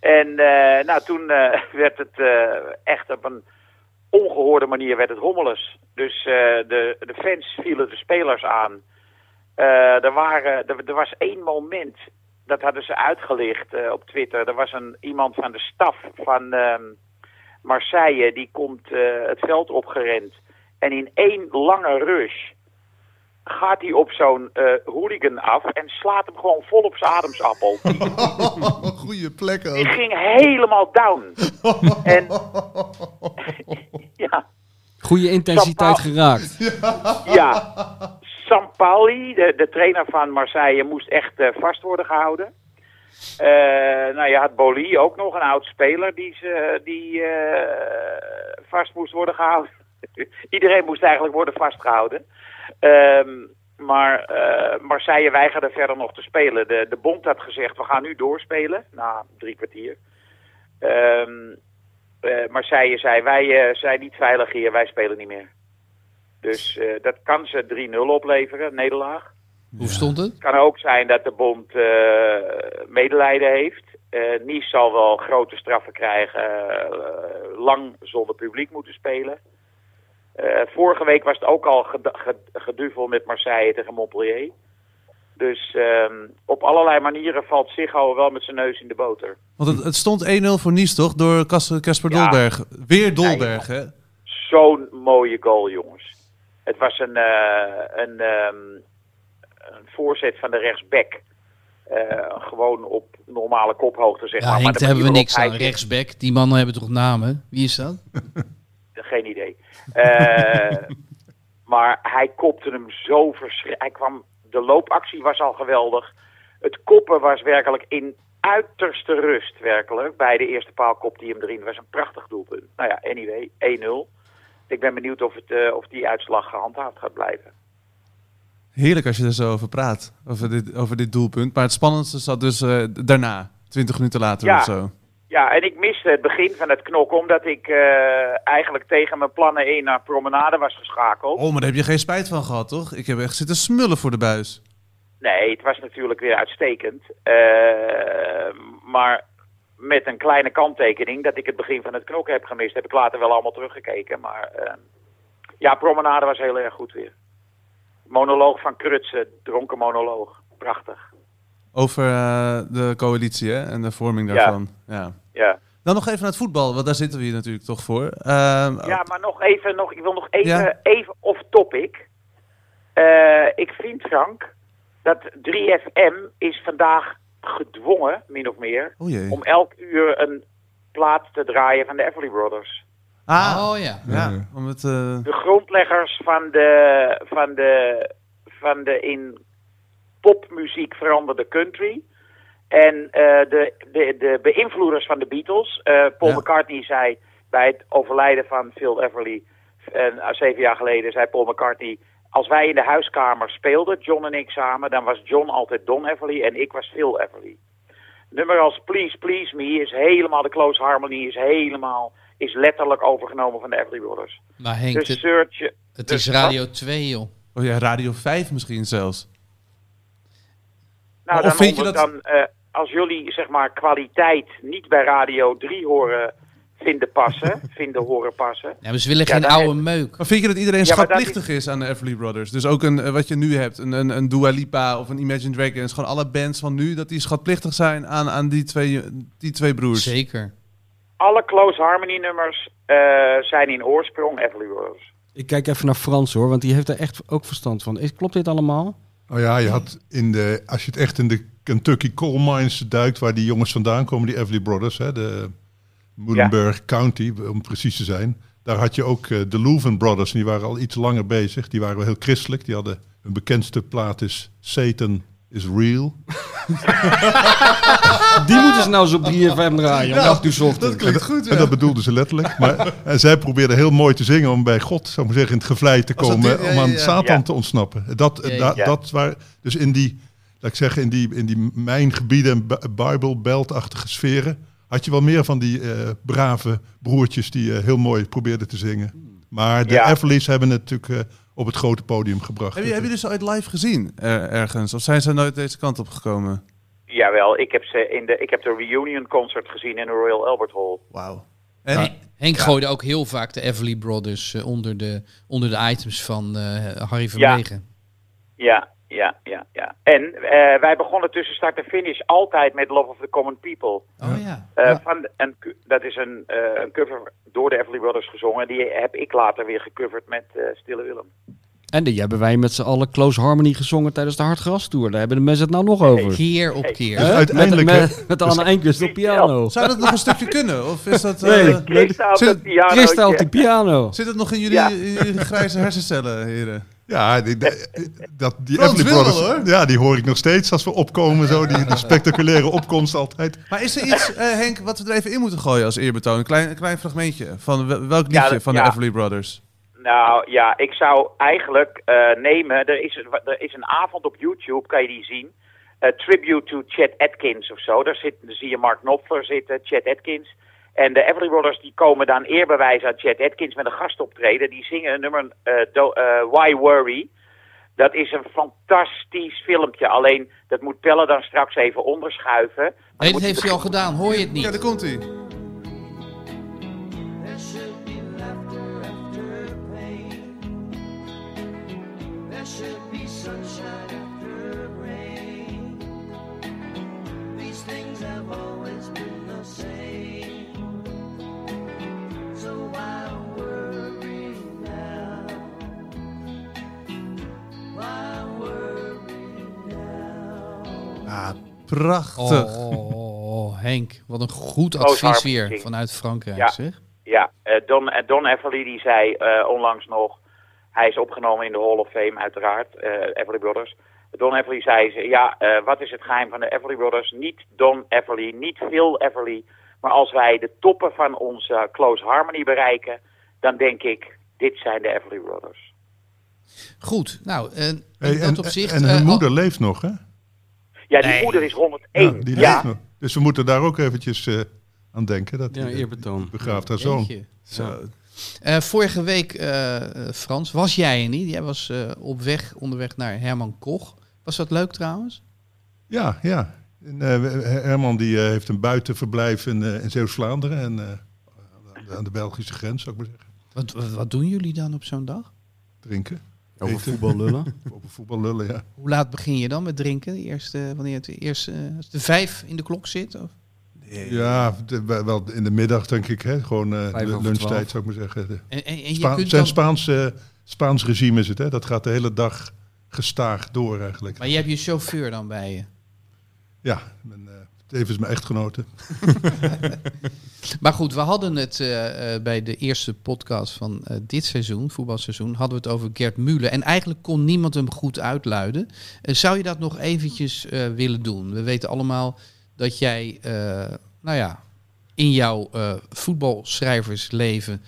[SPEAKER 3] En eh, nou, toen werd het echt op een ongehoorde manier werd het hommeles. Dus de, de fans vielen de spelers aan. Er, waren, er, er was één moment, dat hadden ze uitgelicht eh, op Twitter. Er was een, iemand van de staf van ehm, Marseille, die komt eh, het veld opgerend. En in één lange rush gaat hij op zo'n eh, hooligan af en slaat hem gewoon vol op zijn ademsappel. Die, *laughs*
[SPEAKER 5] Goeie plek
[SPEAKER 3] die
[SPEAKER 5] ook.
[SPEAKER 3] ging helemaal down. *laughs* En *laughs* ja,
[SPEAKER 2] Goede intensiteit geraakt.
[SPEAKER 3] ja. Sampaoli, de, de trainer van Marseille, moest echt eh, vast worden gehouden. Eh, nou, je had Boli ook nog, een oud speler, die, ze, die eh, vast moest worden gehouden. *laughs* Iedereen moest eigenlijk worden vastgehouden. Ehm, maar Marseille weigerde verder nog te spelen. De, de bond had gezegd, we gaan nu doorspelen, na drie kwartier. Ehm, eh, Marseille zei, wij zijn niet veilig hier, wij spelen niet meer. Dus eh, dat kan ze 3-0 opleveren, nederlaag.
[SPEAKER 1] Hoe stond het?
[SPEAKER 3] Het kan ook zijn dat de bond eh, medelijden heeft. Eh Nice zal wel grote straffen krijgen, eh, lang zonder publiek moeten spelen. Eh, vorige week was het ook al ged- ged- geduvel met Marseille tegen Montpellier. Dus ehm, op allerlei manieren valt Ziggo wel met zijn neus in de boter.
[SPEAKER 5] Want het, het stond 1-0 voor Nice, toch? Door Casper
[SPEAKER 3] Ja.
[SPEAKER 5] Dolberg. Weer Dolberg, hè?
[SPEAKER 3] Zo'n mooie goal, jongens. Het was een, eh, een, ehm, een voorzet van de rechtsback. Eh, gewoon op normale kophoogte, zeg
[SPEAKER 1] Ja,
[SPEAKER 3] maar. de
[SPEAKER 1] daar hebben we niks aan. Rechtsback, die mannen hebben toch namen? Wie is dat? *laughs*
[SPEAKER 3] Geen idee. Eh, maar hij kopte hem zo verschrikkelijk. Hij kwam, de loopactie was al geweldig. Het koppen was werkelijk in uiterste rust, werkelijk. Bij de eerste paal kopte hij hem erin. Was een prachtig doelpunt. Nou ja, anyway, 1-0. Ik ben benieuwd of, het, eh, of die uitslag gehandhaafd gaat blijven.
[SPEAKER 5] Heerlijk als je er zo over praat. Over dit, over dit doelpunt. Maar het spannendste zat dus eh, daarna. 20 minuten later
[SPEAKER 3] Ja.
[SPEAKER 5] of zo.
[SPEAKER 3] Ja, en ik miste het begin van het knokken, omdat ik eh, eigenlijk tegen mijn plannen in naar promenade was geschakeld.
[SPEAKER 5] Oh, maar daar heb je geen spijt van gehad, toch? Ik heb echt zitten smullen voor de buis.
[SPEAKER 3] Nee, het was natuurlijk weer uitstekend. Maar met een kleine kanttekening dat ik het begin van het knokken heb gemist. Heb ik later wel allemaal teruggekeken. Maar eh, ja, promenade was heel erg goed weer. Monoloog van Krutsen, dronken monoloog. Prachtig.
[SPEAKER 5] Over eh, de coalitie hè? en de vorming daarvan. Ja.
[SPEAKER 3] Ja.
[SPEAKER 5] Dan nog even naar het voetbal, want daar zitten we hier natuurlijk toch voor. Ehm,
[SPEAKER 3] Ja, maar nog even, nog, ik wil nog even,
[SPEAKER 5] Ja.
[SPEAKER 3] even off topic. Eh, ik vind, Frank, dat 3FM is vandaag gedwongen, min of meer,
[SPEAKER 5] Oh
[SPEAKER 3] om elk uur een plaat te draaien van de Everly Brothers.
[SPEAKER 5] Ah,
[SPEAKER 1] Oh ja.
[SPEAKER 5] ja. Om het, eh,
[SPEAKER 3] De grondleggers van de, van de, van de in popmuziek veranderde country. En eh, de, de, de beïnvloeders van de Beatles. Eh, Paul
[SPEAKER 5] Ja.
[SPEAKER 3] McCartney zei bij het overlijden van Phil Everly, en, zeven jaar geleden, zei Paul McCartney... Als wij in de huiskamer speelden, John en ik samen, dan was John altijd Don Everly en ik was Phil Everly. Nummer als Please Please Me is helemaal, de close harmony is helemaal, is letterlijk overgenomen van de Everly Brothers.
[SPEAKER 1] Maar Henk,
[SPEAKER 3] Dus
[SPEAKER 1] het,
[SPEAKER 3] search,
[SPEAKER 1] het
[SPEAKER 3] dus
[SPEAKER 1] is Radio 2, joh.
[SPEAKER 5] oh ja, Radio 5 misschien zelfs.
[SPEAKER 3] Nou,
[SPEAKER 5] Of
[SPEAKER 3] dan,
[SPEAKER 5] vind je dat-
[SPEAKER 3] dan eh, als jullie zeg maar kwaliteit niet bij Radio 3 horen vinden passen, *laughs* vinden horen passen.
[SPEAKER 1] Ja, maar ze willen
[SPEAKER 3] Ja,
[SPEAKER 1] geen oude meuk.
[SPEAKER 5] Maar vind je dat iedereen
[SPEAKER 3] Ja,
[SPEAKER 5] schatplichtig is... aan de Everly Brothers? Dus ook een, eh, wat je nu hebt, een, een, een Dua Lipa of een Imagine Dragons. Gewoon alle bands van nu, dat die schatplichtig zijn aan, aan die, twee, die twee broers.
[SPEAKER 1] Zeker.
[SPEAKER 3] Alle close harmony nummers eh, zijn in oorsprong Everly Brothers.
[SPEAKER 2] Ik kijk even naar Frans hoor, want die heeft er echt ook verstand van. Is, klopt dit allemaal?
[SPEAKER 6] Nou ja, je had in de, als je het echt in de Kentucky coal mines duikt, waar die jongens vandaan komen, die Everly Brothers, hè, de, Muhlenberg County, om precies te zijn. Daar had je ook eh, de Leuven Brothers, en die waren al iets langer bezig. Die waren wel heel christelijk. Die hadden hun bekendste plaat is Satan is Real. *laughs*
[SPEAKER 2] Die moeten ze nou eens op 3FM draaien om 8 uur 's
[SPEAKER 5] Dat klinkt goed,
[SPEAKER 6] En dat bedoelden ze letterlijk. Maar, *laughs* en zij probeerden heel mooi te zingen om bij God, zou ik maar zeggen, in het gevlei te komen.
[SPEAKER 5] dit-
[SPEAKER 6] om aan
[SPEAKER 5] ja.
[SPEAKER 6] Satan
[SPEAKER 3] Ja.
[SPEAKER 6] te ontsnappen. Dat,
[SPEAKER 1] Ja,
[SPEAKER 6] da-
[SPEAKER 3] ja.
[SPEAKER 6] dat waar, dus in die, laat ik zeggen, in die, in die mijngebieden en Bi- Bijbelbeltachtige sferen. Had je wel meer van die eh, brave broertjes die eh, heel mooi probeerden te zingen. Maar de
[SPEAKER 3] Ja.
[SPEAKER 6] Everly's hebben het natuurlijk eh, op het grote podium gebracht.
[SPEAKER 5] Heb je, heb je dus ooit live gezien er- ergens? Of zijn ze nooit deze kant op gekomen?
[SPEAKER 3] Jawel, ik heb, ze in de, ik heb de reunion concert gezien in de Royal Albert Hall.
[SPEAKER 5] Wauw. En,
[SPEAKER 1] Henk- gooide ook heel vaak de Everly Brothers onder, de, onder de items van eh, Harry Vermegen.
[SPEAKER 3] Ja, ja, ja, ja. En eh, wij begonnen tussen start en finish altijd met Love of the Common People.
[SPEAKER 1] Oh ja.
[SPEAKER 3] Eh,
[SPEAKER 1] Ja.
[SPEAKER 3] van, en, dat is een, eh, een cover door de Everly Brothers gezongen. Die heb ik later weer gecoverd met eh, Stille Willem.
[SPEAKER 2] En die hebben wij met z'n allen Close Harmony gezongen tijdens de Hartgras Tour. Daar hebben de mensen het nou nog over.
[SPEAKER 1] Keer op keer.
[SPEAKER 6] Dus uiteindelijk, *laughs*
[SPEAKER 2] met, met, met Anne Enquist op piano.
[SPEAKER 5] zou dat nog een stukje kunnen? Of is dat, eh,
[SPEAKER 2] Nee.
[SPEAKER 3] Piano.
[SPEAKER 2] Christa op die piano.
[SPEAKER 5] zit het nog in jullie,
[SPEAKER 3] Ja.
[SPEAKER 5] in jullie grijze hersencellen, heren?
[SPEAKER 6] Ja, die, die- dat, die
[SPEAKER 5] Frans
[SPEAKER 6] Everly Brothers,
[SPEAKER 5] wel, hoor.
[SPEAKER 6] ja, die hoor ik nog steeds als we opkomen. Zo, die, die spectaculaire opkomst altijd.
[SPEAKER 5] Maar is er iets, eh, Henk, wat we er even in moeten gooien als eerbetoon? Een klein, een klein fragmentje van wel- welk
[SPEAKER 3] Ja,
[SPEAKER 5] liedje
[SPEAKER 3] dat-
[SPEAKER 5] van de
[SPEAKER 3] ja.
[SPEAKER 5] Everly Brothers?
[SPEAKER 3] Nou ja, ik zou eigenlijk eh, nemen. Er is, een, er is een avond op YouTube, kan je die zien. Eh, tribute to Chet Atkins of zo. Daar, zit, daar zie je Mark Knopfler zitten, Chet Atkins. En de Everly Brothers die komen dan eerbewijs aan Chet Atkins met een gastoptreden. Die zingen een nummer eh, do- eh, Why Worry. Dat is een fantastisch filmpje. Alleen dat moet Pelle dan straks even onderschuiven. Maar
[SPEAKER 1] Nee, dat heeft hij al gedaan. Hoor je het
[SPEAKER 5] Ja, daar
[SPEAKER 1] niet?
[SPEAKER 5] komt hij.
[SPEAKER 7] There
[SPEAKER 5] prachtig.
[SPEAKER 1] Oh, oh, oh, Henk, wat een goed advies weer vanuit Frankrijk,
[SPEAKER 3] Ja.
[SPEAKER 1] zeg.
[SPEAKER 3] Ja, eh, Don, eh, Don Everly die zei eh, onlangs nog, hij is opgenomen in de Hall of Fame uiteraard, eh Everly Brothers. Don Everly zei, ze, ja, eh, wat is het geheim van de Everly Brothers? Niet Don Everly, niet Phil Everly, maar als wij de toppen van onze Close Harmony bereiken, dan denk ik, dit zijn de Everly Brothers.
[SPEAKER 1] Goed, nou, en in
[SPEAKER 6] Hey,
[SPEAKER 1] dat
[SPEAKER 6] en,
[SPEAKER 1] opzicht...
[SPEAKER 6] en
[SPEAKER 1] eh,
[SPEAKER 6] hun moeder leeft nog, hè?
[SPEAKER 3] Ja, die
[SPEAKER 1] Nee.
[SPEAKER 3] moeder is
[SPEAKER 6] Ja,
[SPEAKER 3] 101.
[SPEAKER 6] die
[SPEAKER 3] Ja,
[SPEAKER 6] leeft nog. Dus we moeten daar ook eventjes eh, aan denken. Dat
[SPEAKER 2] Ja,
[SPEAKER 6] die,
[SPEAKER 2] eerbetoon.
[SPEAKER 6] begraaft haar zoon.
[SPEAKER 5] Zo.
[SPEAKER 1] Eh, vorige week, eh, eh, Frans, was jij er niet? Jij was eh, op weg, onderweg naar Herman Koch. Was dat leuk trouwens?
[SPEAKER 6] Ja, ja. En, eh, Herman die, eh, heeft een buitenverblijf in, eh, in Zeeuws-Vlaanderen. En eh, aan de Belgische grens, zou ik maar zeggen.
[SPEAKER 1] Wat, wat, wat doen jullie dan op zo'n dag?
[SPEAKER 6] Drinken.
[SPEAKER 2] Over
[SPEAKER 6] eten,
[SPEAKER 2] voetbal lullen. *laughs*
[SPEAKER 6] Over voetbal lullen, ja.
[SPEAKER 1] Hoe laat begin je dan met drinken? De eerste, wanneer het eerst, eh, als de vijf in de klok zit? Of?
[SPEAKER 6] Ja, de- wel in de middag denk ik. Hè. Gewoon eh,
[SPEAKER 2] over
[SPEAKER 6] lunchtijd,
[SPEAKER 2] twaalf.
[SPEAKER 6] zou ik maar zeggen.
[SPEAKER 1] En, en, en je
[SPEAKER 6] Spa-
[SPEAKER 1] kunt
[SPEAKER 6] zijn
[SPEAKER 1] dan,
[SPEAKER 6] Spaans, eh, Spaans regime is het, hè? Dat gaat de hele dag gestaag door eigenlijk.
[SPEAKER 1] maar je hebt je chauffeur dan bij je.
[SPEAKER 6] Ja, mijn, eh, tevens mijn echtgenote. *laughs*
[SPEAKER 1] Maar goed, we hadden het eh, eh, bij de eerste podcast van eh, dit seizoen, voetbalseizoen, hadden we het over Gert Muller. En eigenlijk kon niemand hem goed uitluiden. Eh, zou je dat nog eventjes willen doen? We weten allemaal dat jij, nou ja, in jouw voetbalschrijversleven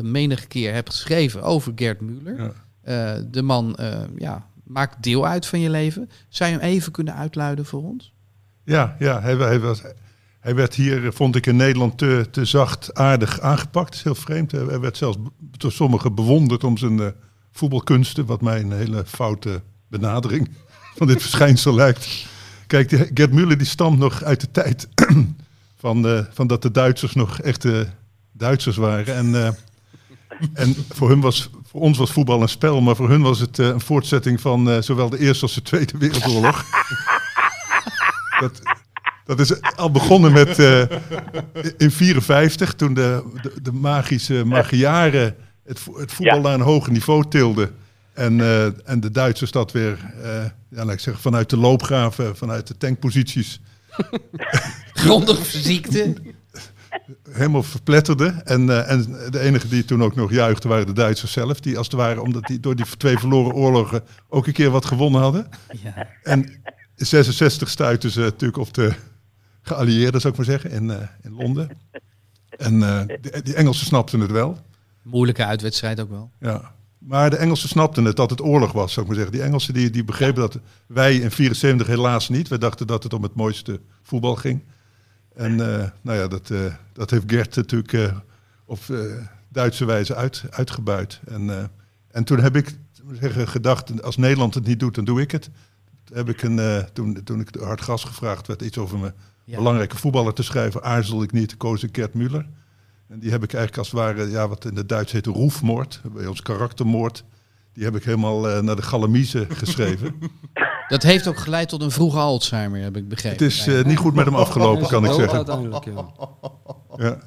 [SPEAKER 1] menige keer hebt geschreven over Gert Muller.
[SPEAKER 6] Ja.
[SPEAKER 1] De man ja, maakt deel uit van je leven. Zou je hem even kunnen uitluiden voor ons?
[SPEAKER 6] Ja, ja hij, hij, was, hij werd hier, eh, vond ik, in Nederland te, te zachtaardig aangepakt. Dat is heel vreemd. Hij werd zelfs door sommigen bewonderd om zijn eh, voetbalkunsten. Wat mij een hele foute benadering *laughs* van dit verschijnsel lijkt. Kijk, die Gerd Müller die stamt nog uit de tijd *clears throat* van, eh, van dat de Duitsers nog echte Duitsers waren. En, en voor, hun was, voor ons was voetbal een spel, maar voor hun was het een voortzetting van zowel de Eerste als de Tweede Wereldoorlog. *laughs* dat, dat is al begonnen met eh, in 54, toen de, de, de magische Magyaren het, vo- het voetbal
[SPEAKER 3] Ja.
[SPEAKER 6] naar een hoger niveau tilden. En, eh, en de Duitsers dat weer, eh, ja, laat ik zeggen, vanuit de loopgraven, vanuit de tankposities, *laughs*
[SPEAKER 1] Grondig verziekte.
[SPEAKER 6] helemaal verpletterde. En, eh, en de enige die toen ook nog juichte waren de Duitsers zelf. Die als het ware, omdat die door die twee verloren oorlogen ook een keer wat gewonnen hadden.
[SPEAKER 1] Ja.
[SPEAKER 6] En in 66 stuitten ze natuurlijk op de geallieerden, zou ik maar zeggen, in, eh, in Londen. En eh, die, die Engelsen snapten het wel.
[SPEAKER 1] Moeilijke uitwedstrijd ook wel.
[SPEAKER 6] Ja. Maar de Engelsen snapten het dat het oorlog was, zou ik maar zeggen. Die Engelsen die, die begrepen dat wij in 74 helaas niet. Wij dachten dat het om het mooiste voetbal ging. En eh, nou ja, dat, dat heeft Gert natuurlijk op Duitse wijze uit, uitgebuit. En, en toen heb ik zeggen, gedacht, als Nederland het niet doet, dan doe ik het. Toen Heb ik een, toen, toen ik hard gas gevraagd werd iets over mijn
[SPEAKER 1] Ja.
[SPEAKER 6] belangrijke voetballer te schrijven, aarzelde ik niet, koos ik Gert Muller. En die heb ik eigenlijk als het ware, ja, wat in het Duits heet roefmoord, bij ons karaktermoord. Die heb ik helemaal eh, naar de galamiezen *laughs* geschreven.
[SPEAKER 1] Dat heeft ook geleid tot een vroege Alzheimer, heb ik begrepen.
[SPEAKER 6] het is eh, niet goed met hem afgelopen, kan ik zeggen.
[SPEAKER 2] Ja.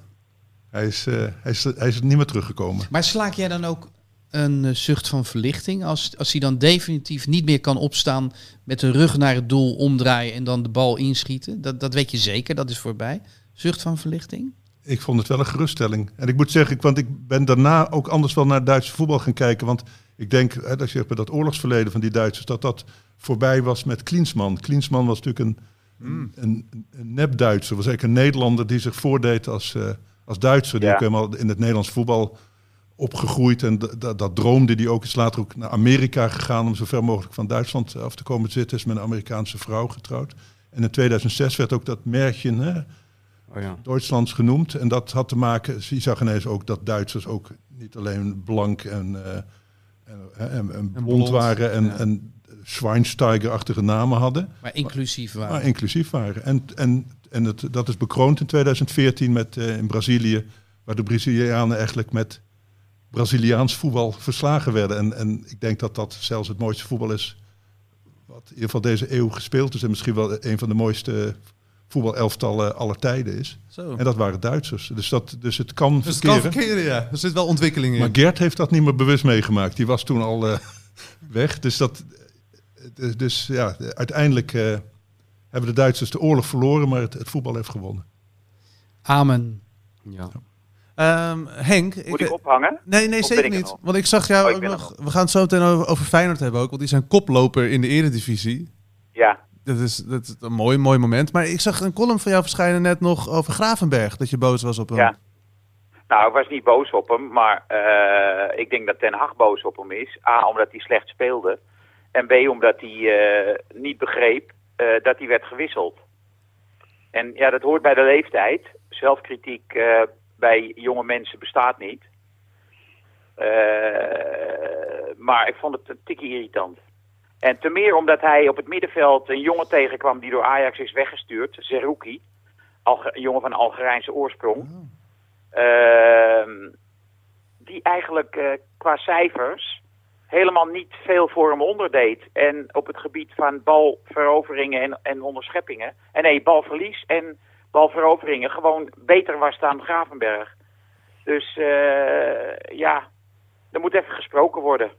[SPEAKER 6] Hij, is, eh, hij, is, hij is niet meer teruggekomen.
[SPEAKER 1] Maar slaak jij dan ook een eh, zucht van verlichting als, als hij dan definitief niet meer kan opstaan met de rug naar het doel omdraaien en dan de bal inschieten? Dat, dat weet je zeker, dat is voorbij. Zucht van verlichting?
[SPEAKER 6] Ik vond het wel een geruststelling. En ik moet zeggen, ik- want ik ben daarna ook anders wel naar Duitse voetbal gaan kijken. Want ik denk, hè, als je bij dat oorlogsverleden van die Duitsers, dat dat voorbij was met Klinsman. Klinsman was natuurlijk een, een, een, een nep-Duitser. Was eigenlijk een Nederlander die zich voordeed als, eh, als Duitser. Die
[SPEAKER 3] Ja.
[SPEAKER 6] ook helemaal in het Nederlands voetbal opgegroeid. En dat droomde hij ook. Is later ook naar Amerika gegaan om zo ver mogelijk van Duitsland af te komen zitten. Is met een Amerikaanse vrouw getrouwd. En in 2006 werd ook dat merkje, hè,
[SPEAKER 2] Oh, ja.
[SPEAKER 6] Duitslands genoemd. En dat had te maken, je zag ineens ook dat Duitsers ook niet alleen blank en, eh, en, en, en blond waren en,
[SPEAKER 5] ja.
[SPEAKER 6] en Schweinsteiger-achtige namen hadden,
[SPEAKER 1] Maar inclusief waren.
[SPEAKER 6] maar inclusief waren. En, en, en het, dat is bekroond in 2014 met, eh, in Brazilië, waar de Brazilianen eigenlijk met Braziliaans voetbal verslagen werden. En, en ik denk dat dat zelfs het mooiste voetbal is wat in ieder geval deze eeuw gespeeld is. En misschien wel een van de mooiste voetbalelftallen aller tijden is.
[SPEAKER 5] Zo.
[SPEAKER 6] En dat waren Duitsers. Dus, dat, dus het kan
[SPEAKER 5] Dus het kan
[SPEAKER 6] verkeren.
[SPEAKER 5] verkeren, ja. Er zit wel ontwikkeling in.
[SPEAKER 6] Maar Gert heeft dat niet meer bewust meegemaakt. Die was toen al eh, *laughs* weg. Dus, dat, dus, dus ja, uiteindelijk eh, hebben de Duitsers de oorlog verloren, maar het, het voetbal heeft gewonnen.
[SPEAKER 1] Amen.
[SPEAKER 2] Ja.
[SPEAKER 5] Ehm, Henk.
[SPEAKER 3] Moet ik ophangen?
[SPEAKER 5] Nee, nee, zeker
[SPEAKER 3] er
[SPEAKER 5] niet.
[SPEAKER 3] nog?
[SPEAKER 5] Want ik zag jou
[SPEAKER 3] Oh, ik
[SPEAKER 5] ook
[SPEAKER 3] er
[SPEAKER 5] nog... We gaan het zo meteen over, over Feyenoord hebben ook. Want die zijn koploper in de eredivisie.
[SPEAKER 3] Ja.
[SPEAKER 5] Dat is, dat is een mooi, mooi moment. Maar ik zag een column van jou verschijnen net nog over Gravenberg. Dat je boos was op hem.
[SPEAKER 3] Ja. Nou, ik was niet boos op hem, maar eh, ik denk dat Ten Hag boos op hem is. A, omdat hij slecht speelde. En B, omdat hij eh, niet begreep eh, dat hij werd gewisseld. En ja, dat hoort bij de leeftijd. Zelfkritiek bij jonge mensen bestaat niet. Eh, maar ik vond het een tikje irritant. En te meer omdat hij op het middenveld een jongen tegenkwam die door Ajax is weggestuurd, Zerouki. Een jongen van Algerijnse oorsprong. Ehm, die eigenlijk eh, qua cijfers helemaal niet veel voor hem onderdeed. En op het gebied van balveroveringen en, en onderscheppingen. En nee, balverlies en balveroveringen gewoon beter was dan Gravenberg. Dus eh, ja, er moet even gesproken worden.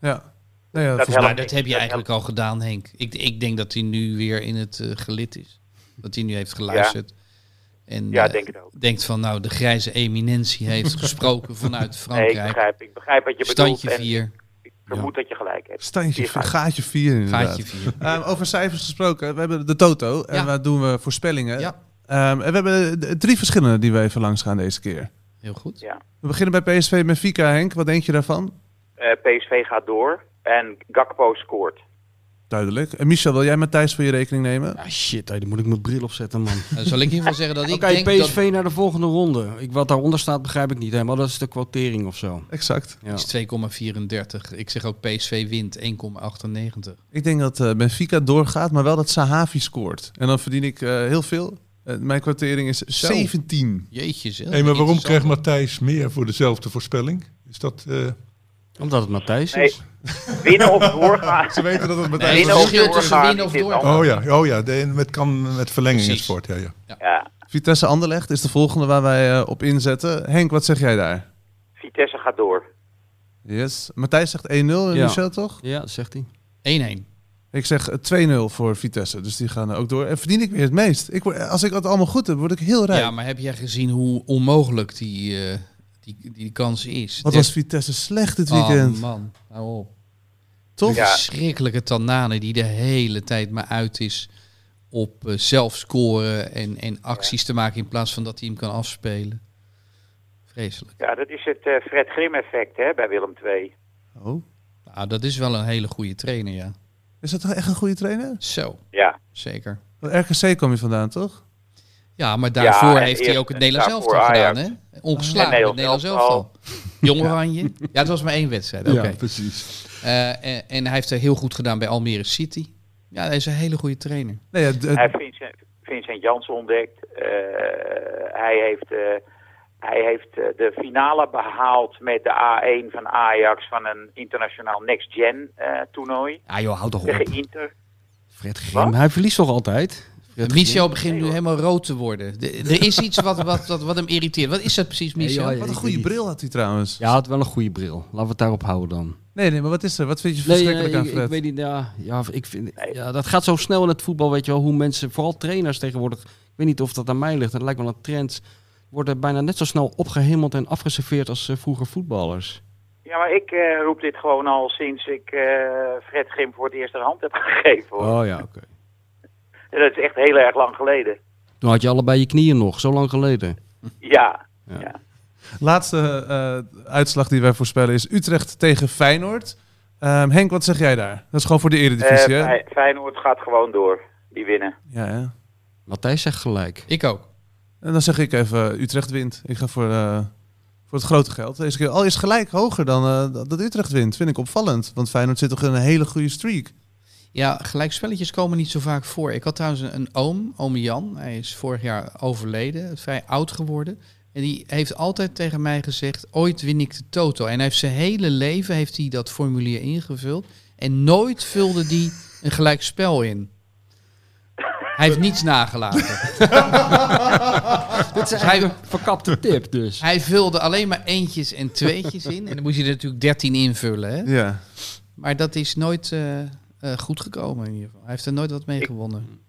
[SPEAKER 5] Ja. Nou ja,
[SPEAKER 3] Dat
[SPEAKER 1] Maar dat heb je eigenlijk al gedaan, Henk. Ik, ik denk dat hij nu weer in het eh, gelid is. Dat hij nu heeft geluisterd. En
[SPEAKER 3] Ja,
[SPEAKER 1] eh,
[SPEAKER 3] denk het ook.
[SPEAKER 1] denkt van, nou, de grijze eminentie heeft *laughs* gesproken vanuit
[SPEAKER 3] Nee, ik
[SPEAKER 1] Frankrijk.
[SPEAKER 3] begrijp, ik begrijp wat je bedoelt.
[SPEAKER 1] Standje
[SPEAKER 3] en
[SPEAKER 1] 4,
[SPEAKER 3] Ik vermoed dat je gelijk hebt.
[SPEAKER 5] Standje,
[SPEAKER 3] Vier gaatjes.
[SPEAKER 5] gaatje 4 inderdaad.
[SPEAKER 1] gaatje 4. *laughs*
[SPEAKER 5] Ehm, over cijfers gesproken. We hebben de Toto. En
[SPEAKER 1] Ja.
[SPEAKER 5] waar doen we voorspellingen.
[SPEAKER 1] Ja.
[SPEAKER 5] Ehm, en we hebben d- drie verschillende die we even langs gaan deze keer.
[SPEAKER 1] Heel goed.
[SPEAKER 3] Ja.
[SPEAKER 5] We beginnen bij PSV Benfica, Henk. Wat denk je daarvan?
[SPEAKER 3] Eh, PSV gaat door en Gakpo scoort.
[SPEAKER 5] Duidelijk. En Michel, wil jij Matthijs voor je rekening nemen?
[SPEAKER 2] Ah, shit, dan moet ik mijn bril opzetten, man.
[SPEAKER 1] Dan *laughs* zal ik in ieder geval zeggen dat ik
[SPEAKER 2] Oké,
[SPEAKER 1] denk
[SPEAKER 2] PSV
[SPEAKER 1] dat
[SPEAKER 2] naar de volgende ronde. Ik, wat daaronder staat begrijp ik niet helemaal. Dat is de quotering of zo.
[SPEAKER 5] Exact.
[SPEAKER 2] Ja.
[SPEAKER 1] is 2,34. Ik zeg ook PSV wint 1,98.
[SPEAKER 5] Ik denk dat eh, Benfica doorgaat, maar wel dat Sahavi scoort. En dan verdien ik eh, heel veel. Eh, mijn kwartering is 17.
[SPEAKER 1] Jeetje zeg.
[SPEAKER 6] Hé, maar waarom krijgt Matthijs meer voor dezelfde voorspelling? Is dat... eh,
[SPEAKER 2] Omdat het Matthijs
[SPEAKER 3] Nee,
[SPEAKER 2] is.
[SPEAKER 3] winnen of doorgaan. *laughs*
[SPEAKER 5] Ze weten dat het
[SPEAKER 1] Nee,
[SPEAKER 5] Matthijs
[SPEAKER 1] het
[SPEAKER 3] Winnen of
[SPEAKER 1] verschil tussen
[SPEAKER 3] doorgaan
[SPEAKER 1] winnen of
[SPEAKER 3] is
[SPEAKER 1] doorgaan.
[SPEAKER 6] oh ja, oh ja de, met, kan met verlenging in
[SPEAKER 1] Precies.
[SPEAKER 6] sport. Ja, ja.
[SPEAKER 3] Ja,
[SPEAKER 5] Vitesse Anderlecht is de volgende waar wij eh, op inzetten. Henk, wat zeg jij daar?
[SPEAKER 3] Vitesse gaat door.
[SPEAKER 5] Yes. Matthijs zegt 1-0 en
[SPEAKER 2] Ja.
[SPEAKER 5] Michel toch? 1-1.
[SPEAKER 2] Ja, dat zegt hij.
[SPEAKER 1] 1-1.
[SPEAKER 5] Ik zeg eh, 2-0 voor Vitesse, dus die gaan er ook door. En verdien ik weer het meest. Ik word, als ik het allemaal goed heb, word ik heel rijk.
[SPEAKER 1] Ja, maar heb jij gezien hoe onmogelijk die, eh, die, die kans is?
[SPEAKER 5] Wat was Vitesse slecht dit weekend.
[SPEAKER 1] Oh man, hou op.
[SPEAKER 5] Toch?
[SPEAKER 1] Die verschrikkelijke Tanane die de hele tijd maar uit is op eh, zelf scoren en, en acties te maken in plaats van dat hij hem kan afspelen. Vreselijk.
[SPEAKER 3] Ja, dat is het eh, Fred Grim effect hè, bij Willem II.
[SPEAKER 5] Oh.
[SPEAKER 1] Nou, dat is wel een hele goede trainer, ja.
[SPEAKER 5] Is dat toch echt een goede trainer?
[SPEAKER 1] Zo,
[SPEAKER 3] Ja.
[SPEAKER 1] zeker.
[SPEAKER 5] Want RKC kwam je vandaan, toch?
[SPEAKER 1] Ja, maar daarvoor heeft hij ook het Nederlands
[SPEAKER 3] daarvoor
[SPEAKER 1] elftal gedaan, hè? Ongeslagen
[SPEAKER 3] En
[SPEAKER 1] met het Nederlands
[SPEAKER 3] Nederlands
[SPEAKER 1] elftal. Jong Oranje. Ja, het was maar één wedstrijd, oké.
[SPEAKER 5] precies.
[SPEAKER 1] Eh, en, en hij heeft er heel goed gedaan bij Almere City. Ja, hij is een hele goede trainer.
[SPEAKER 5] Nee, ja,
[SPEAKER 3] Hij heeft Vincent, Vincent Janssen ontdekt. Eh, hij heeft, eh, hij heeft eh, de finale behaald met de A1 van Ajax van een internationaal Next Gen eh, toernooi.
[SPEAKER 2] Ja joh, houd toch op.
[SPEAKER 3] Tegen Inter.
[SPEAKER 2] Fred Grim, hij verliest toch altijd? Fred
[SPEAKER 1] Michel begint nu helemaal rood te worden. De- *laughs* er is iets wat, wat, wat, wat hem irriteert. Wat is dat precies, Michel?
[SPEAKER 2] Nee, joh,
[SPEAKER 5] wat
[SPEAKER 2] ik
[SPEAKER 5] een goede bril had hij trouwens.
[SPEAKER 2] Ja, hij had wel een goede bril. Laten we het daarop houden dan.
[SPEAKER 5] Nee, nee, maar wat is er? Wat vind je verschrikkelijk
[SPEAKER 2] nee,
[SPEAKER 5] aan
[SPEAKER 2] ik,
[SPEAKER 5] Fred?
[SPEAKER 2] ik weet niet. Ja, ja, ik vind, ja, dat gaat zo snel in het voetbal, weet je wel. Hoe mensen, vooral trainers tegenwoordig. Ik weet niet of dat aan mij ligt. Het lijkt wel een trend. Worden bijna net zo snel opgehemeld en afgeserveerd als eh, vroeger voetballers.
[SPEAKER 3] Ja, maar ik eh, roep dit gewoon al sinds ik eh, Fred Grim voor het eerst een hand heb *laughs* gegeven. Hoor.
[SPEAKER 2] Oh ja, oké.
[SPEAKER 3] En dat is echt heel erg lang geleden.
[SPEAKER 2] Toen had je allebei je knieën nog, zo lang geleden.
[SPEAKER 3] Ja.
[SPEAKER 2] Ja.
[SPEAKER 3] ja.
[SPEAKER 5] Laatste eh, uitslag die wij voorspellen is Utrecht tegen Feyenoord. Ehm, Henk, wat zeg jij daar? Dat is gewoon voor de eredivisie, hè?
[SPEAKER 3] Fey- Feyenoord gaat gewoon door. Die winnen.
[SPEAKER 5] Ja, ja.
[SPEAKER 2] Matthijs zegt gelijk.
[SPEAKER 1] Ik ook.
[SPEAKER 5] En dan zeg ik even, Utrecht wint. Ik ga voor, eh, voor het grote geld. Deze keer al is gelijk hoger dan eh, dat Utrecht wint. Vind ik opvallend. Want Feyenoord zit toch in een hele goede streak.
[SPEAKER 1] Ja, gelijkspelletjes komen niet zo vaak voor. Ik had trouwens een, een oom, oom Jan. Hij is vorig jaar overleden, vrij oud geworden. En die heeft altijd tegen mij gezegd, ooit win ik de toto. En hij heeft zijn hele leven heeft hij dat formulier ingevuld. En nooit vulde die een gelijkspel in. Hij heeft niets nagelaten. *laughs*
[SPEAKER 2] Dit is
[SPEAKER 1] hij-
[SPEAKER 2] een verkapte tip dus.
[SPEAKER 1] Hij vulde alleen maar eentjes en tweetjes in. En dan moest je er natuurlijk 13 invullen. Hè?
[SPEAKER 5] Ja.
[SPEAKER 1] Maar dat is nooit eh, eh, goed gekomen in ieder geval. Hij heeft er nooit wat mee gewonnen.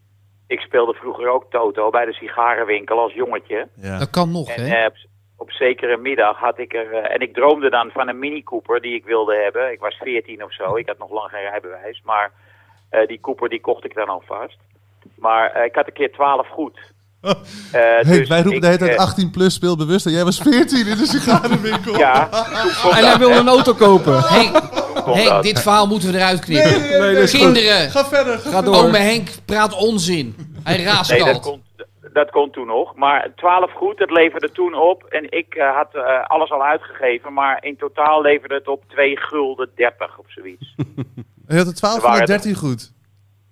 [SPEAKER 3] Ik speelde vroeger ook Toto bij de sigarenwinkel als jongetje.
[SPEAKER 5] ja.
[SPEAKER 1] Dat kan nog,
[SPEAKER 3] En
[SPEAKER 1] hè?
[SPEAKER 3] eh, op, op zekere middag had ik er... en ik droomde dan van een Mini Cooper die ik wilde hebben. Ik was 14 of zo. Ik had nog lang geen rijbewijs. Maar eh, die Cooper die kocht ik dan alvast. Maar eh, ik had een keer 12 goed. *laughs* Eh,
[SPEAKER 5] Henk,
[SPEAKER 3] dus
[SPEAKER 5] wij roepen
[SPEAKER 3] ik,
[SPEAKER 5] de hele tijd
[SPEAKER 3] eh,
[SPEAKER 5] 18 plus speelbewust. En jij was 14 in de sigarenwinkel.
[SPEAKER 3] Ja, *laughs*
[SPEAKER 2] En hij wilde een auto kopen. *laughs*
[SPEAKER 1] Henk
[SPEAKER 3] dat.
[SPEAKER 1] dit verhaal moeten we eruit knippen.
[SPEAKER 5] Nee, nee, nee,
[SPEAKER 1] Kinderen,
[SPEAKER 5] Ga verder. Ga
[SPEAKER 2] Ga door.
[SPEAKER 1] ome Henk praat onzin. Hij
[SPEAKER 3] Nee,
[SPEAKER 1] raaskalt.
[SPEAKER 3] dat kon, dat kon toen nog. Maar 12 goed, dat leverde toen op. En ik eh, had eh, alles al uitgegeven. Maar in totaal leverde het op 2 gulden 30 of zoiets.
[SPEAKER 5] Je had het 12
[SPEAKER 3] Er waren
[SPEAKER 5] van 13 goed.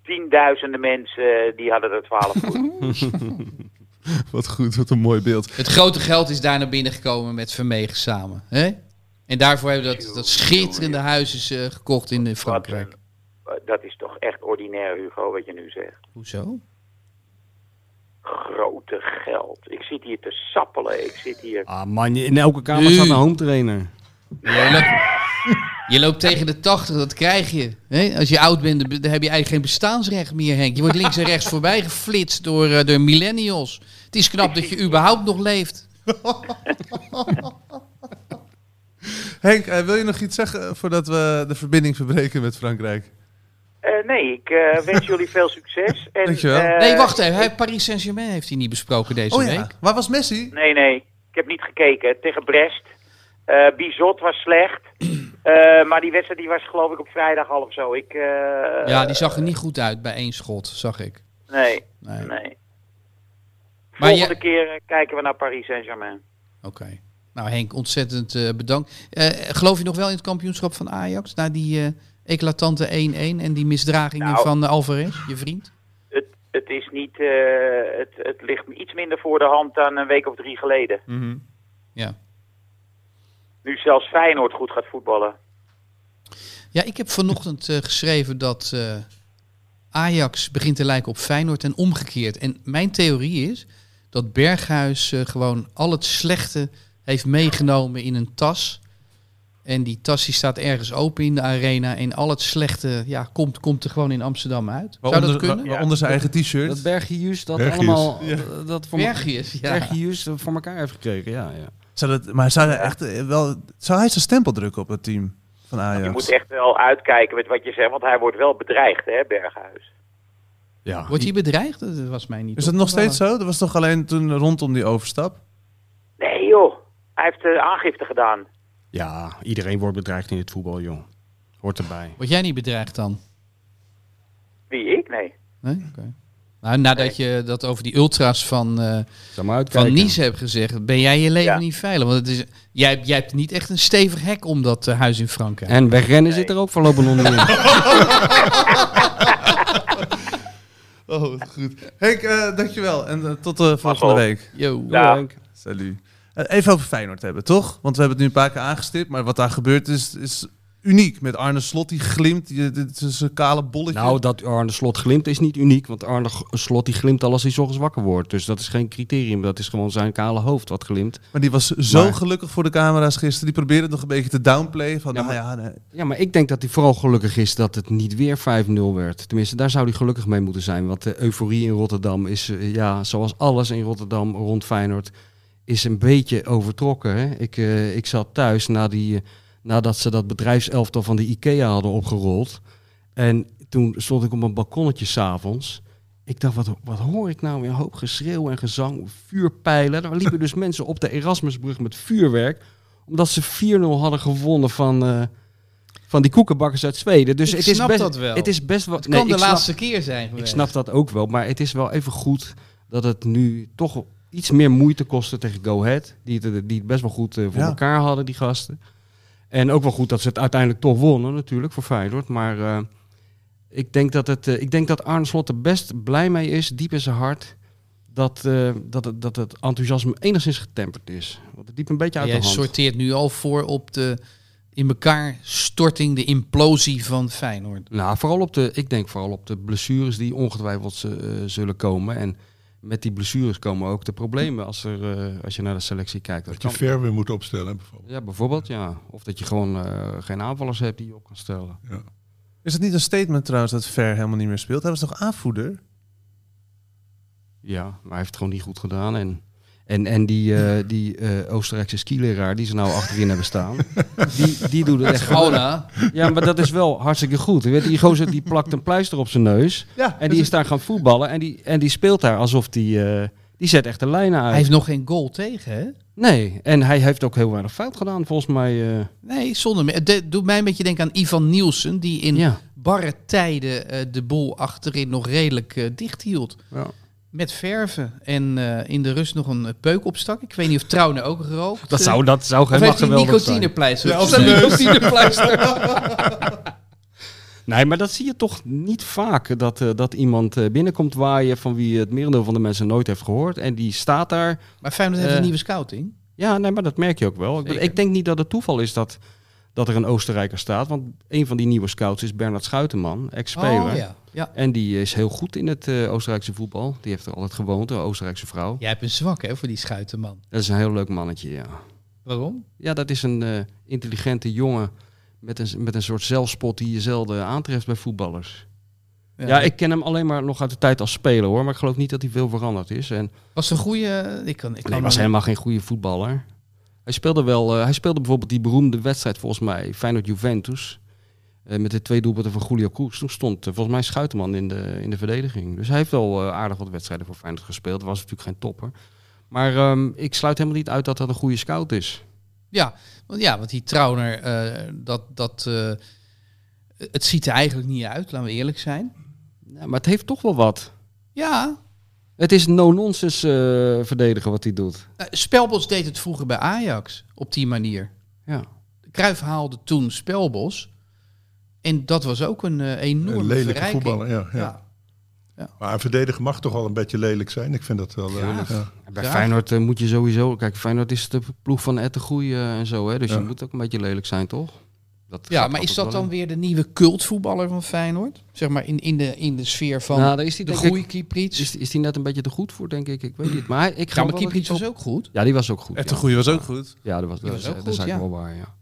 [SPEAKER 3] Tienduizenden mensen eh, die hadden er 12 goed. *laughs* *laughs*
[SPEAKER 5] Wat goed, wat een mooi beeld.
[SPEAKER 1] Het grote geld is daar naar binnen gekomen met Vermegen samen. Hè? En daarvoor hebben we dat, dat schitterende huis eh, gekocht in eh,
[SPEAKER 3] Wat,
[SPEAKER 1] Frankrijk.
[SPEAKER 3] dat is toch echt ordinair, Hugo, wat je nu zegt.
[SPEAKER 1] Hoezo?
[SPEAKER 3] Grote geld. Ik zit hier te sappelen. Ik zit hier...
[SPEAKER 2] Ah man, in elke kamer staat een home trainer.
[SPEAKER 1] Je loopt, je loopt tegen de 80, dat krijg je. Als je oud bent, dan heb je eigenlijk geen bestaansrecht meer, Henk. Je wordt links en rechts voorbij geflitst door, eh, door millennials. Het is knap dat je überhaupt nog leeft.
[SPEAKER 5] Henk, eh, wil je nog iets zeggen voordat we de verbinding verbreken met Frankrijk?
[SPEAKER 3] Eh, nee, ik eh, wens *laughs* jullie veel succes. En,
[SPEAKER 5] Dankjewel.
[SPEAKER 3] eh,
[SPEAKER 1] Nee, wacht even. Hij- Paris Saint-Germain heeft hij niet besproken deze
[SPEAKER 5] Oh ja,
[SPEAKER 1] week.
[SPEAKER 5] waar was Messi?
[SPEAKER 3] Nee, nee. Ik heb niet gekeken. Tegen Brest. Eh Bizot was slecht. *clears throat* Eh, maar die wedstrijd die was geloof ik op vrijdag al of zo. Ik, eh,
[SPEAKER 1] Ja, die zag er niet goed uit bij één schot, zag ik.
[SPEAKER 3] Nee,
[SPEAKER 1] Nee.
[SPEAKER 3] nee.
[SPEAKER 1] Maar
[SPEAKER 3] Volgende
[SPEAKER 1] je-
[SPEAKER 3] keer kijken we naar Paris Saint-Germain.
[SPEAKER 1] Oké. Nou Henk, ontzettend bedankt. Geloof je nog wel in het kampioenschap van Ajax? Na die eclatante 1-1 en die misdragingen
[SPEAKER 3] Nou.
[SPEAKER 1] van Alvarez, je vriend?
[SPEAKER 3] Het, het is niet... het, het ligt iets minder voor de hand dan een week of drie geleden.
[SPEAKER 1] Ja.
[SPEAKER 3] Nu zelfs Feyenoord goed gaat voetballen.
[SPEAKER 1] Ja, ik heb vanochtend eh, geschreven dat eh, Ajax begint te lijken op Feyenoord en omgekeerd. En mijn theorie is dat Berghuis eh, gewoon al het slechte heeft meegenomen in een tas. En die tas die staat ergens open in de arena. En al het slechte ja, komt, komt er gewoon in Amsterdam uit. Zou
[SPEAKER 5] Waaronder,
[SPEAKER 1] dat kunnen?
[SPEAKER 5] waaronder zijn eigen t-shirt.
[SPEAKER 2] Dat Bergius, dat
[SPEAKER 6] Bergius.
[SPEAKER 2] allemaal... Dat voor
[SPEAKER 1] Bergius, ja.
[SPEAKER 2] Bergius voor elkaar heeft gekregen, ja. ja.
[SPEAKER 5] Zou dat, maar zou hij echt eh, wel... Zou hij zijn stempel drukken op het team van Ajax?
[SPEAKER 3] Je moet echt wel uitkijken met wat je zegt, want hij wordt wel bedreigd, hè, Berghuis.
[SPEAKER 2] ja.
[SPEAKER 1] Wordt hij bedreigd? Dat was mij niet
[SPEAKER 5] Is dat nog steeds zo? Dat was toch alleen toen rondom die overstap?
[SPEAKER 3] Nee joh, hij heeft uh, aangifte gedaan.
[SPEAKER 2] Ja, iedereen wordt bedreigd in het voetbal, joh. Hoort erbij.
[SPEAKER 1] Word jij niet bedreigd dan?
[SPEAKER 3] Wie, ik? Nee.
[SPEAKER 1] Nee? Oké. Nou, nadat je dat over die ultra's van, eh, van Nice hebt gezegd, ben jij je leven
[SPEAKER 3] Ja.
[SPEAKER 1] niet veilig. Want het is, jij, jij hebt niet echt een stevig hek om dat eh, huis in Frankrijk.
[SPEAKER 2] En wegrennen zit er ook voorlopig in. *laughs*
[SPEAKER 5] Oh, goed. Henk, eh, dankjewel. En tot de volgende week.
[SPEAKER 1] Yo.
[SPEAKER 3] Ja.
[SPEAKER 5] Salut. Eh, even over Feyenoord hebben, toch? Want we hebben het nu een paar keer aangestipt. Maar wat daar gebeurt is, is uniek. Met Arne Slot, die glimt. Dit is een kale bolletje.
[SPEAKER 2] Nou, dat Arne Slot glimt is niet uniek. Want Arne Slot die glimt al als hij 's ochtends wakker wordt. Dus dat is geen criterium. Dat is gewoon zijn kale hoofd wat glimt.
[SPEAKER 5] Maar die was zo
[SPEAKER 2] Maar-
[SPEAKER 5] gelukkig voor de camera's gisteren. Die probeerde nog een beetje te downplay. Van,
[SPEAKER 2] Ja,
[SPEAKER 5] nou
[SPEAKER 2] maar-
[SPEAKER 5] ja, nee.
[SPEAKER 2] Ja, maar ik denk dat hij vooral gelukkig is dat het niet weer 5-0 werd. Tenminste, daar zou hij gelukkig mee moeten zijn. Want de euforie in Rotterdam is, eh, ja, zoals alles in Rotterdam rond Feyenoord, is een beetje overtrokken. Hè? Ik, eh, ik zat thuis na die, eh, nadat ze dat bedrijfselftal van de IKEA hadden opgerold. En toen stond ik op een balkonnetje s'avonds. Ik dacht, wat, wat hoor ik nou weer? Een hoop geschreeuw en gezang, vuurpijlen. Er liepen dus *laughs* mensen op de Erasmusbrug met vuurwerk. Omdat ze 4-0 hadden gewonnen van, eh, van die koekenbakkers uit Zweden. Dus
[SPEAKER 1] Ik
[SPEAKER 2] het is
[SPEAKER 1] snap
[SPEAKER 2] best,
[SPEAKER 1] dat wel.
[SPEAKER 2] Het is best wel.
[SPEAKER 1] Het
[SPEAKER 2] nee,
[SPEAKER 1] kan de
[SPEAKER 2] snap-
[SPEAKER 1] laatste keer zijn
[SPEAKER 2] ik snap dat ook wel, maar het is wel even goed dat het nu toch iets meer moeite kostte tegen Go Ahead. Die het, die het best wel goed eh, voor
[SPEAKER 5] Ja.
[SPEAKER 2] elkaar hadden, die gasten. En ook wel goed dat ze het uiteindelijk toch wonnen natuurlijk voor Feyenoord. Maar eh, ik, denk dat het, eh, ik denk dat Arne Slot er best blij mee is, diep in zijn hart, dat, eh, dat, het, dat het enthousiasme enigszins getemperd is. Want het liep een beetje uit
[SPEAKER 1] Jij
[SPEAKER 2] de hand.
[SPEAKER 1] sorteert nu al voor op de in elkaar storting, de implosie van Feyenoord.
[SPEAKER 2] Nou, vooral op de, ik denk vooral op de blessures die ongetwijfeld zullen komen. En met die blessures komen ook de problemen als, er, eh, als je naar de selectie kijkt. Dat
[SPEAKER 6] Dat je ver weer moet opstellen, bijvoorbeeld.
[SPEAKER 2] Ja, bijvoorbeeld, ja. Of dat je gewoon eh, geen aanvallers hebt die je op kan stellen.
[SPEAKER 5] Is het niet een statement trouwens dat Ver helemaal niet meer speelt? Hij was toch aanvoerder?
[SPEAKER 2] Ja, maar hij heeft het gewoon niet goed gedaan. En, en, en die, eh, die eh, Oostenrijkse skileraar die ze nou achterin hebben staan, die, die doet het echt goed.
[SPEAKER 1] Gona.
[SPEAKER 2] Ja, maar dat is wel hartstikke goed. Je weet, die gozer die plakt een pleister op zijn neus.
[SPEAKER 5] Ja.
[SPEAKER 2] En die is daar gaan voetballen. En die, en die speelt daar alsof die... eh, die zet echt de lijnen uit.
[SPEAKER 1] Hij heeft nog geen goal tegen, hè?
[SPEAKER 2] Nee, en hij heeft ook heel weinig fout gedaan volgens mij. eh.
[SPEAKER 1] Nee, zonder meer. Het doet mij een beetje denken aan Ivan Nielsen, die in
[SPEAKER 2] ja.
[SPEAKER 1] barre tijden eh, de boel achterin nog redelijk dicht hield.
[SPEAKER 2] Ja.
[SPEAKER 1] Met verven. En eh, in de rust nog een eh, peuk opstak. Ik weet niet of Trouwen ook gerookt.
[SPEAKER 2] Dat
[SPEAKER 1] eh,
[SPEAKER 2] zou, dat zou
[SPEAKER 1] Of hij
[SPEAKER 2] geweldig zijn.
[SPEAKER 1] nicotinepleister?
[SPEAKER 5] Ja, neus.
[SPEAKER 1] nicotinepleister. *laughs*
[SPEAKER 2] Nee, maar dat zie je toch niet vaak. Dat, eh, dat iemand eh, binnenkomt waaien van wie het merendeel van de mensen nooit heeft gehoord. En die staat daar.
[SPEAKER 1] maar Feyenoord heeft
[SPEAKER 2] Eh,
[SPEAKER 1] een nieuwe scouting.
[SPEAKER 2] Ja, nee, maar dat merk je ook wel.
[SPEAKER 1] Zeker.
[SPEAKER 2] ik denk niet dat het toeval is dat, dat er een Oostenrijker staat. Want een van die nieuwe scouts is Bernard Schuitenman, ex-speler.
[SPEAKER 1] Oh, ja. Ja.
[SPEAKER 2] En die is heel goed in het eh, Oostenrijkse voetbal. Die heeft er altijd gewoond, een Oostenrijkse vrouw.
[SPEAKER 1] Jij hebt een zwak hè, voor die schuitenman.
[SPEAKER 2] Dat is een heel leuk mannetje, ja.
[SPEAKER 1] Waarom?
[SPEAKER 2] Ja, dat is een eh, intelligente jongen met een, met een soort zelfspot die je zelden aantreft bij voetballers. Ja, ik ken hem alleen maar nog uit de tijd als speler hoor, maar ik geloof niet dat hij veel veranderd is. En
[SPEAKER 1] Was een goede... Ik kan, ik kan
[SPEAKER 2] hij was helemaal geen goede voetballer. Hij speelde wel, eh, hij speelde bijvoorbeeld die beroemde wedstrijd volgens mij, Feyenoord-Juventus. Eh, met de twee doelpunten van Julio Koes. Toen stond eh, volgens mij Schuiterman in de, in de verdediging. Dus hij heeft wel eh, aardig wat wedstrijden voor Feyenoord gespeeld. Was natuurlijk geen topper. Maar ehm, ik sluit helemaal niet uit dat dat een goede scout is.
[SPEAKER 1] Ja, want, ja, want die Trauner, dat, dat, het ziet er eigenlijk niet uit, laten we eerlijk zijn.
[SPEAKER 2] Ja, maar het heeft toch wel wat.
[SPEAKER 1] Ja,
[SPEAKER 2] Het is no-nonsense verdedigen wat hij doet.
[SPEAKER 1] Spelbos deed het vroeger bij Ajax op die manier.
[SPEAKER 2] Ja.
[SPEAKER 1] Cruijff haalde toen Spelbos. En dat was ook een eh, enorme
[SPEAKER 6] Een lelijke
[SPEAKER 1] verrijking.
[SPEAKER 6] voetballer, ja, ja.
[SPEAKER 1] Ja.
[SPEAKER 6] Maar een verdediger mag toch wel een beetje lelijk zijn. Ik vind dat wel... eh,
[SPEAKER 1] Ja.
[SPEAKER 6] ja.
[SPEAKER 2] Bij
[SPEAKER 1] Graag.
[SPEAKER 2] Feyenoord eh, moet je sowieso... Kijk, Feyenoord is de ploeg van Ettengroei eh en zo. Hè? Dus
[SPEAKER 6] Ja.
[SPEAKER 2] je moet ook een beetje lelijk zijn, toch? Dat
[SPEAKER 1] Ja, maar is dat dan
[SPEAKER 2] in.
[SPEAKER 1] weer de nieuwe cultvoetballer van Feyenoord? Zeg maar in, in, de, in de sfeer van
[SPEAKER 2] Nou, daar is hij
[SPEAKER 1] de goede Kieprits.
[SPEAKER 2] Is, is die net een beetje te goed voor, denk ik? Ik weet niet. Maar ik ga
[SPEAKER 1] Ja, maar
[SPEAKER 2] dat
[SPEAKER 1] Kieprits was ook goed.
[SPEAKER 2] Ja, die was ook goed.
[SPEAKER 5] Goede was ook goed.
[SPEAKER 2] Ja, dat was,
[SPEAKER 1] Die
[SPEAKER 2] dat
[SPEAKER 1] was ook
[SPEAKER 2] dat is
[SPEAKER 1] goed,
[SPEAKER 2] eigenlijk
[SPEAKER 1] ja.
[SPEAKER 2] wel waar, ja.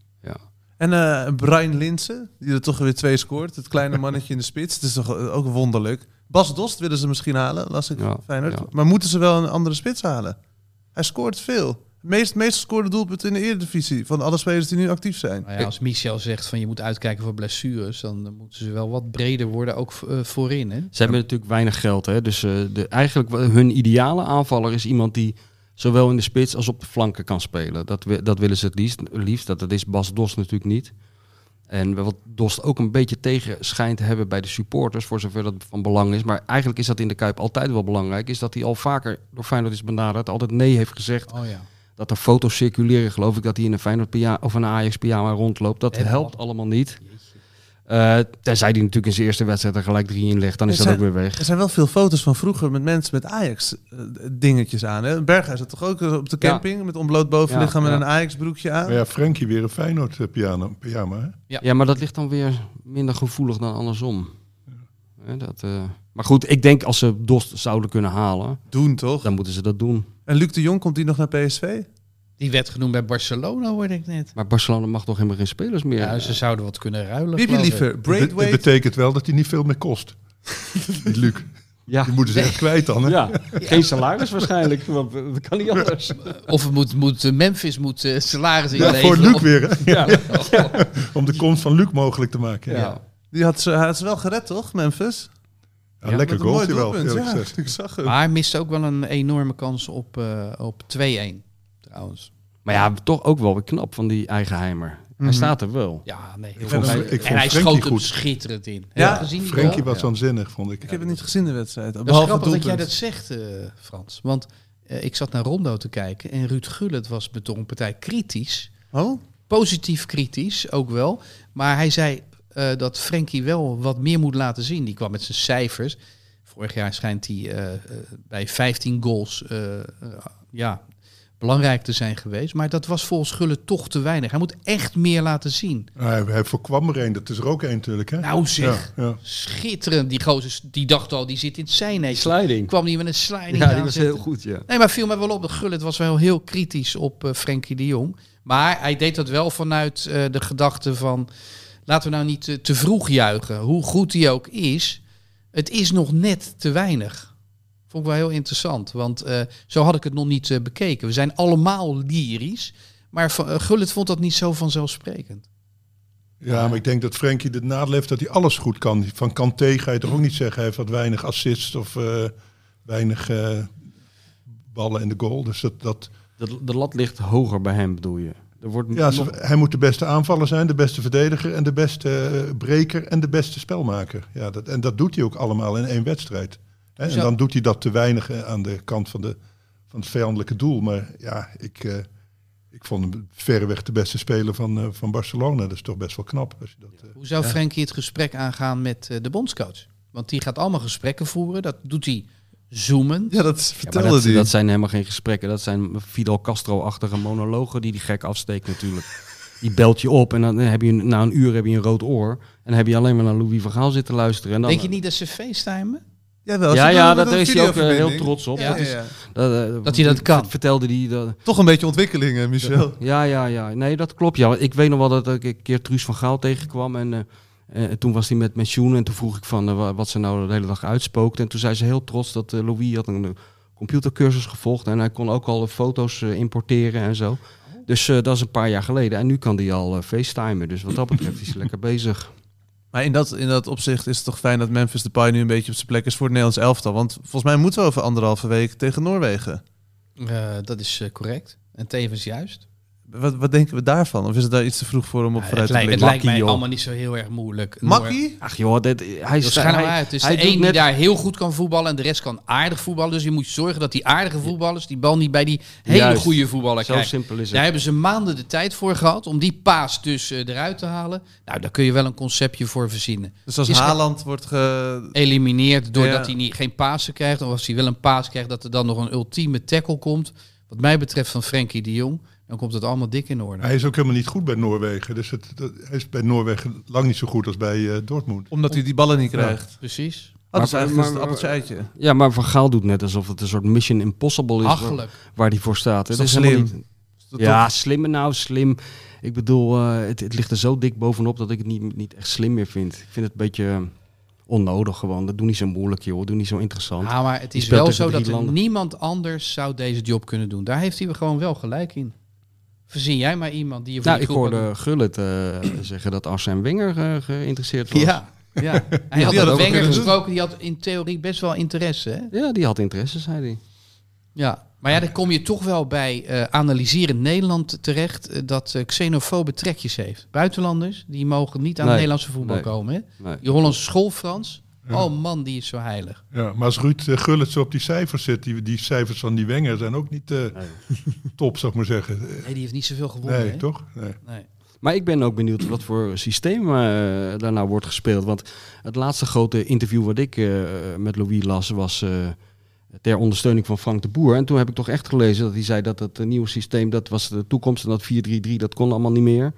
[SPEAKER 5] En eh Brian Linsen, die er toch weer twee scoort. Het kleine mannetje in de spits. Het is toch eh, ook wonderlijk. Bas Dost willen ze misschien halen, las ik
[SPEAKER 2] Ja,
[SPEAKER 5] Feyenoord.
[SPEAKER 2] ja.
[SPEAKER 5] Maar moeten ze wel een andere spits halen? Hij scoort veel. Het meest, meest gescoorde doelpunt in de Eredivisie van alle spelers die nu actief zijn.
[SPEAKER 1] Nou ja, als Michel zegt van je moet uitkijken voor blessures, dan moeten ze wel wat breder worden, ook eh, voorin. Hè?
[SPEAKER 2] Ze hebben natuurlijk weinig geld. Hè? Dus eh, de, eigenlijk hun ideale aanvaller is iemand die zowel in de spits als op de flanken kan spelen. Dat, wi- dat willen ze het liefst. liefst. Dat, dat is Bas Dost natuurlijk niet. En wat Dost ook een beetje tegen schijnt te hebben bij de supporters, voor zover dat van belang is. Maar eigenlijk is dat in de Kuip altijd wel belangrijk. Is dat hij al vaker door Feyenoord is benaderd, altijd nee heeft gezegd.
[SPEAKER 1] Oh ja.
[SPEAKER 2] Dat er foto's circuleren, geloof ik, dat hij in een Feyenoord of een Ajax pyjama rondloopt. Dat helpt allemaal niet. Eh, tenzij hij natuurlijk in zijn eerste wedstrijd er gelijk drie in legt, dan is dat ook weer weg.
[SPEAKER 5] Er zijn wel veel foto's van vroeger met mensen met Ajax eh, dingetjes aan. Hè? Berghuis zat toch ook eh, op de
[SPEAKER 2] Ja.
[SPEAKER 5] camping met ontbloot bovenlichaam
[SPEAKER 2] Ja,
[SPEAKER 5] en
[SPEAKER 2] ja.
[SPEAKER 5] een Ajax broekje aan.
[SPEAKER 6] Maar ja, Frenkie weer een Feyenoord piano, pyjama. Hè?
[SPEAKER 1] Ja.
[SPEAKER 2] Ja, maar dat ligt dan weer minder gevoelig dan andersom. Hè, dat, eh, Maar goed, ik denk als ze Dost zouden kunnen halen,
[SPEAKER 5] Doen toch?
[SPEAKER 2] dan moeten ze dat doen.
[SPEAKER 5] En Luc de Jong komt die nog naar PSV?
[SPEAKER 1] Die werd genoemd bij Barcelona, hoorde ik net.
[SPEAKER 2] Maar Barcelona mag toch helemaal geen spelers meer.
[SPEAKER 1] Ja, ze zouden wat kunnen ruilen.
[SPEAKER 5] Wie liever? Braithwaite?
[SPEAKER 6] betekent wel dat hij niet veel meer kost. *laughs* Die Luc.
[SPEAKER 2] ja.
[SPEAKER 6] Die moeten ze echt kwijt dan. Hè? *laughs*
[SPEAKER 2] ja, geen salaris waarschijnlijk, want dat kan niet anders.
[SPEAKER 1] Of het moet, moet, eh, Memphis moet eh, salaris
[SPEAKER 6] Ja,
[SPEAKER 1] inleveren.
[SPEAKER 6] voor Luc
[SPEAKER 1] of-
[SPEAKER 6] weer. hè? *laughs*
[SPEAKER 2] Ja.
[SPEAKER 6] Om de komst van Luc mogelijk te maken. Ja.
[SPEAKER 2] Ja.
[SPEAKER 5] Die had ze, had ze wel gered, toch, Memphis?
[SPEAKER 6] Ja, lekker
[SPEAKER 5] een mooi
[SPEAKER 6] goaltje wel,
[SPEAKER 5] ja. Ik zag hem.
[SPEAKER 1] Maar hij miste ook wel een enorme kans op, eh, op 2-1, trouwens.
[SPEAKER 2] Maar ja, toch ook wel weer knap van die eigenheimer. Hij
[SPEAKER 5] Mhm.
[SPEAKER 2] staat er wel.
[SPEAKER 1] Ja, nee, heel
[SPEAKER 6] Ik vond, ik
[SPEAKER 1] En hij schoot hem
[SPEAKER 6] goed.
[SPEAKER 1] schitterend in.
[SPEAKER 5] Ja,
[SPEAKER 1] Heb je gezien die
[SPEAKER 6] Frenkie was waanzinnig, vond ik.
[SPEAKER 5] Ik heb het niet gezien, de wedstrijd.
[SPEAKER 1] Dat is grappig dat jij dat zegt, eh, Frans. Want eh, ik zat naar Rondo te kijken en Ruud Gullit was beton partij kritisch.
[SPEAKER 5] Oh?
[SPEAKER 1] Positief kritisch, ook wel. Maar hij zei eh, dat Frenkie wel wat meer moet laten zien. Die kwam met zijn cijfers. Vorig jaar schijnt hij bij 15 goals ja, belangrijk te zijn geweest. Maar dat was volgens Gullit toch te weinig. Hij moet echt meer laten zien.
[SPEAKER 6] Hij, hij voorkwam er een, dat is er ook één natuurlijk. Hè?
[SPEAKER 1] Nou zeg,
[SPEAKER 6] Ja, ja.
[SPEAKER 1] schitterend. Die gozer, die dacht al, die zit in het zijnetje.
[SPEAKER 2] Sliding.
[SPEAKER 1] kwam die met een sliding
[SPEAKER 2] Ja, die
[SPEAKER 1] aan
[SPEAKER 2] was heel goed, ja.
[SPEAKER 1] Nee, maar viel mij wel op. Dat Gullit was wel heel kritisch op eh Frenkie de Jong. Maar hij deed dat wel vanuit eh, de gedachte van... laten we nou niet te, te vroeg juichen. Hoe goed hij ook is, het is nog net te weinig. Vond ik wel heel interessant. Want eh, zo had ik het nog niet eh, bekeken. We zijn allemaal lyrisch. Maar van- eh, Gullit vond dat niet zo vanzelfsprekend.
[SPEAKER 6] Ja, maar ik denk dat Frenkie het nadeel heeft dat hij alles goed kan. Van Kanté ga je toch ook niet zeggen, hij heeft wat weinig assists of eh, weinig ballen in de goal. Dus dat, dat,
[SPEAKER 2] De, de lat ligt hoger bij hem, bedoel je? Er wordt
[SPEAKER 6] ja,
[SPEAKER 2] nog-
[SPEAKER 6] hij moet de beste aanvaller zijn, de beste verdediger en de beste breker en de beste spelmaker. Ja, dat, en dat doet hij ook allemaal in één wedstrijd. Hè, en
[SPEAKER 1] Zo.
[SPEAKER 6] dan doet hij dat te weinig aan de kant van, de, van het vijandelijke doel. Maar ja, ik, eh, ik vond hem verreweg de beste speler van, eh, van Barcelona. Dat is toch best wel knap. Als je dat, eh,
[SPEAKER 1] Hoe zou Frenkie het gesprek aangaan met eh, de bondscoach? Want die gaat allemaal gesprekken voeren. Dat doet hij zoomend.
[SPEAKER 5] Ja, dat
[SPEAKER 2] Ja,
[SPEAKER 5] vertelde
[SPEAKER 2] dat,
[SPEAKER 5] die.
[SPEAKER 2] dat zijn helemaal geen gesprekken. Dat zijn Fidel Castro-achtige monologen die die gek afsteekt natuurlijk. *laughs* Die belt je op en dan heb je na een uur heb je een rood oor. En dan heb je alleen maar naar Louis van Gaal zitten luisteren. En dan,
[SPEAKER 1] Denk je niet dat ze facetimen?
[SPEAKER 5] Jawel,
[SPEAKER 2] Ja, ja, dat is hij ook eh, heel trots op.
[SPEAKER 1] Ja,
[SPEAKER 2] dat, is,
[SPEAKER 5] ja.
[SPEAKER 2] dat, eh,
[SPEAKER 1] Dat hij dat kan.
[SPEAKER 2] Vertelde die dat,
[SPEAKER 5] Toch een beetje ontwikkelingen, Michel. *laughs*
[SPEAKER 2] Ja, ja, ja. Nee, dat klopt. Ja. Ik weet nog wel dat ik een keer Truus van Gaal tegenkwam. En eh, eh, toen was hij met pensioen. En toen vroeg ik van eh, wa- wat ze nou de hele dag uitspookte. En toen zei ze heel trots dat eh, Louis had een eh, computercursus gevolgd. En hij kon ook al de foto's eh, importeren en zo. Dus eh, dat is een paar jaar geleden. En nu kan hij al eh, facetimen. Dus wat dat betreft is hij lekker bezig.
[SPEAKER 5] Maar in dat, in dat opzicht is het toch fijn dat Memphis Depay nu een beetje op zijn plek is voor het Nederlands elftal. Want volgens mij moeten we over anderhalve week tegen Noorwegen.
[SPEAKER 1] Eh, dat is eh, correct. En tevens juist.
[SPEAKER 5] Wat, wat denken we daarvan? Of is het daar iets te vroeg voor om op vooruit te
[SPEAKER 1] lijkt, het
[SPEAKER 5] blikken?
[SPEAKER 1] lijkt mij
[SPEAKER 2] joh.
[SPEAKER 1] allemaal niet zo heel erg moeilijk.
[SPEAKER 5] Makkie?
[SPEAKER 2] Ach joh, dit, hij is
[SPEAKER 1] nou uit. Het is
[SPEAKER 2] hij
[SPEAKER 1] de een die daar heel goed kan voetballen en de rest kan aardig voetballen. Dus je moet zorgen dat die aardige voetballers die bal niet bij die hele
[SPEAKER 2] Juist.
[SPEAKER 1] goede voetballer
[SPEAKER 2] Zo
[SPEAKER 1] krijgen.
[SPEAKER 2] simpel is het.
[SPEAKER 1] Daar hebben ze maanden de tijd voor gehad om die paas dus eh, eruit te halen. Nou, daar kun je wel een conceptje voor verzinnen.
[SPEAKER 5] Dus als
[SPEAKER 1] Is
[SPEAKER 5] Haaland wordt ge...
[SPEAKER 1] Elimineerd doordat
[SPEAKER 5] Ja.
[SPEAKER 1] hij niet, geen pasen krijgt. Of als hij wel een paas krijgt, dat er dan nog een ultieme tackle komt. Wat mij betreft van Frenkie de Jong. Dan komt het allemaal dik in orde.
[SPEAKER 6] Hij is ook helemaal niet goed bij Noorwegen. Dus het, dat- hij is bij Noorwegen lang niet zo goed als bij eh, Dortmund.
[SPEAKER 5] Omdat hij die ballen niet krijgt.
[SPEAKER 1] Precies.
[SPEAKER 5] Oh, dat is eigenlijk
[SPEAKER 2] maar-
[SPEAKER 5] appeltje eitje.
[SPEAKER 2] Ja, maar Van Gaal doet net alsof het een soort mission impossible is. waar-
[SPEAKER 1] Achterlijk.
[SPEAKER 2] waar hij voor staat.
[SPEAKER 5] Is
[SPEAKER 2] Het
[SPEAKER 5] toch
[SPEAKER 2] helemaal
[SPEAKER 5] slim?
[SPEAKER 2] niet- Ja, slim nou slim. Ik bedoel, eh, het, het ligt er zo dik bovenop dat ik het niet, niet echt slim meer vind. Ik vind het een beetje eh, onnodig gewoon. Dat doe niet zo moeilijk, joh. Doe niet zo interessant.
[SPEAKER 1] Ja, maar het is wel zo dat er niemand anders zou deze job kunnen doen. Daar heeft hij gewoon wel gelijk in. Verzin jij maar iemand die je voor
[SPEAKER 2] Nou, ik hoorde Gullit eh, *clears throat* zeggen dat Arsène Wenger eh, geïnteresseerd was.
[SPEAKER 1] Ja, ja. *laughs* Hij had Wenger gesproken, die had in theorie best wel interesse. Hè?
[SPEAKER 2] Ja, die had interesse, zei hij.
[SPEAKER 1] Ja, maar ja, dan kom je toch wel bij eh analyserend Nederland terecht dat eh, xenofobe trekjes heeft. Buitenlanders, die mogen niet aan
[SPEAKER 2] Nee,
[SPEAKER 1] het Nederlandse voetbal
[SPEAKER 2] nee.
[SPEAKER 1] komen. Hè?
[SPEAKER 2] Nee.
[SPEAKER 1] Die Hollandse school Frans,
[SPEAKER 6] Ja.
[SPEAKER 1] oh man, die is zo heilig.
[SPEAKER 6] Ja, maar als Ruud Gullit zo op die cijfers zit, die, die cijfers van die Wenger zijn ook niet eh, *laughs* top, zou ik maar zeggen.
[SPEAKER 1] Nee, die heeft niet zoveel gewonnen.
[SPEAKER 6] Nee,
[SPEAKER 1] hè?
[SPEAKER 6] toch? Nee.
[SPEAKER 1] Nee.
[SPEAKER 2] Maar ik ben ook benieuwd wat voor systeem eh, daar nou wordt gespeeld. Want het laatste grote interview wat ik eh, met Louis las was eh, ter ondersteuning van Frank de Boer. En toen heb ik toch echt gelezen dat hij zei dat het nieuwe systeem, dat was de toekomst. En dat 4-3-3, dat kon allemaal niet meer.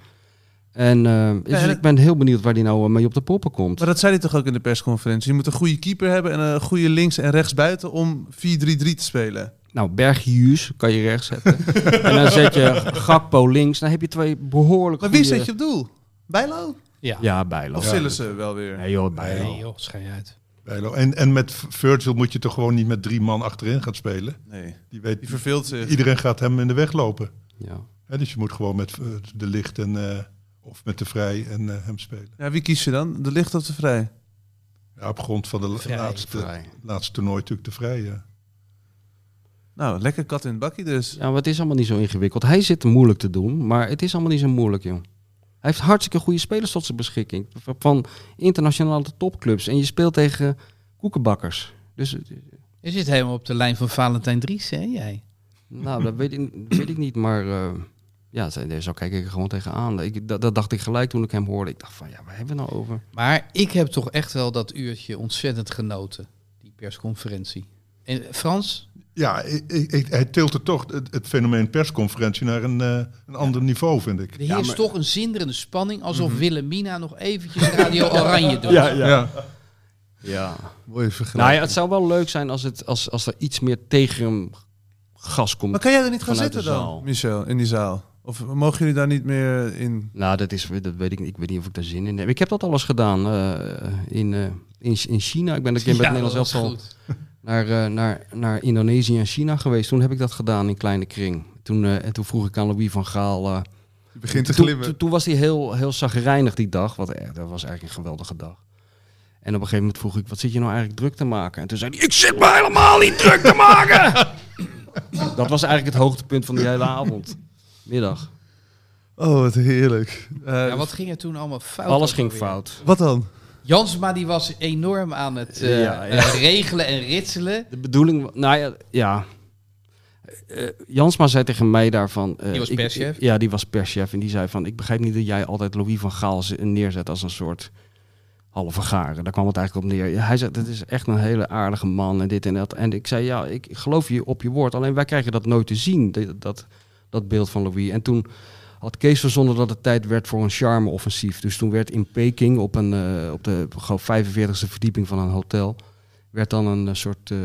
[SPEAKER 2] En eh, dus
[SPEAKER 5] en-
[SPEAKER 2] ik ben heel benieuwd waar hij nou eh, mee op de poppen komt.
[SPEAKER 5] Maar dat zei hij toch ook in de persconferentie? Je moet een goede keeper hebben en een goede links- en rechtsbuiten om 4-3-3 te spelen.
[SPEAKER 2] Nou, Berghuis kan je rechts zetten. *laughs* en dan zet je Gakpo links. Dan heb je twee behoorlijk
[SPEAKER 5] Maar wie
[SPEAKER 2] goede-
[SPEAKER 5] zet je op doel? Bijlo?
[SPEAKER 1] Ja.
[SPEAKER 2] Ja, Bijlo.
[SPEAKER 5] Of
[SPEAKER 6] Ja.
[SPEAKER 5] zullen ze wel weer?
[SPEAKER 2] Nee joh, Bijlo.
[SPEAKER 1] Nee joh, schijn uit.
[SPEAKER 6] Bijlo. En, en met Virgil moet je toch gewoon niet met drie man achterin gaan spelen.
[SPEAKER 5] Nee,
[SPEAKER 6] Die weet,
[SPEAKER 5] die verveelt zich.
[SPEAKER 6] iedereen gaat hem in de weg lopen.
[SPEAKER 2] Ja.
[SPEAKER 6] Hè, dus je moet gewoon met eh, de licht en, eh, of met de vrij en eh, hem spelen.
[SPEAKER 5] Ja, wie kies je dan? De licht of de vrij?
[SPEAKER 6] Ja, op grond van de
[SPEAKER 1] Vrij,
[SPEAKER 6] laatste,
[SPEAKER 2] vrij.
[SPEAKER 6] laatste toernooi natuurlijk de vrij. Ja.
[SPEAKER 5] Nou, lekker kat in het bakkie dus.
[SPEAKER 2] Ja, maar het is allemaal niet zo ingewikkeld. Hij zit moeilijk te doen, maar het is allemaal niet zo moeilijk, joh. Hij heeft hartstikke goede spelers tot zijn beschikking. Van internationale topclubs. En je speelt tegen koekenbakkers. Dus, eh,
[SPEAKER 1] Je zit helemaal op de lijn van Valentijn Dries, hè jij?
[SPEAKER 2] nou, dat weet ik, weet ik niet, maar... eh, ja, zo zo kijk ik er gewoon tegenaan. Ik, dat, dat dacht ik gelijk toen ik hem hoorde. Ik dacht van, ja, waar hebben we nou over?
[SPEAKER 1] Maar ik heb toch echt wel dat uurtje ontzettend genoten, die persconferentie. En Frans,
[SPEAKER 6] Ja, ik, ik- hij tiltte toch het, het fenomeen persconferentie naar een, eh, een ander niveau, vind ik.
[SPEAKER 1] er heerst
[SPEAKER 2] maar-
[SPEAKER 1] toch een zinderende spanning, alsof Willemina nog eventjes Radio *laughs* Oranje doet.
[SPEAKER 6] Ja,
[SPEAKER 2] Ja.
[SPEAKER 5] Mooie vergelijking.
[SPEAKER 2] Nou ja, het zou wel leuk zijn als, het, als, als er iets meer tegen hem gas komt.
[SPEAKER 5] Maar kan jij er niet gaan zitten dan. Michel, in die zaal? Of mogen jullie daar niet meer in?
[SPEAKER 2] Nou, dat, is, dat weet ik niet. Ik weet niet of ik daar zin in heb. Ik heb dat alles gedaan eh, in, eh, in, in China. Ik ben een keer met
[SPEAKER 1] Ja,
[SPEAKER 2] het Nederlands elftal naar, eh, naar, naar Indonesië en China geweest. Toen heb ik dat gedaan in kleine kring. Toen, eh, en toen vroeg ik aan Louis van Gaal... eh,
[SPEAKER 5] Je begint te
[SPEAKER 2] toen,
[SPEAKER 5] glimmen.
[SPEAKER 2] toen, toen was hij heel, heel zagrijnig die dag. Wat, eh, dat was eigenlijk een geweldige dag. En op een gegeven moment vroeg ik, wat zit je nou eigenlijk druk te maken? En toen zei hij, ik zit me helemaal niet druk te maken! *laughs* dat was eigenlijk het hoogtepunt van die hele avond. Middag.
[SPEAKER 5] Oh, wat heerlijk. Eh,
[SPEAKER 1] Ja, wat ging er toen allemaal fout?
[SPEAKER 2] Alles ging fout.
[SPEAKER 5] wat dan?
[SPEAKER 1] Jansma die was enorm aan het eh,
[SPEAKER 2] Ja, ja.
[SPEAKER 1] eh, regelen en ritselen.
[SPEAKER 2] De bedoeling, nou ja, ja. Eh, Jansma zei tegen mij daarvan. eh,
[SPEAKER 1] Die was perschef?
[SPEAKER 2] ik- ja, die was perschef. En die zei van, ik begrijp niet dat jij altijd Louis van Gaal neerzet als een soort halve garen. Daar kwam het eigenlijk op neer. Hij zei, het is echt een hele aardige man en dit en dat. En ik zei, ja, ik geloof je op je woord. Alleen wij krijgen dat nooit te zien, dat, dat, dat beeld van Louis. En toen had Kees verzonnen dat het tijd werd voor een charme-offensief. Dus toen werd in Peking op, een, eh, op de geloof, 45e verdieping van een hotel werd dan een eh, soort eh,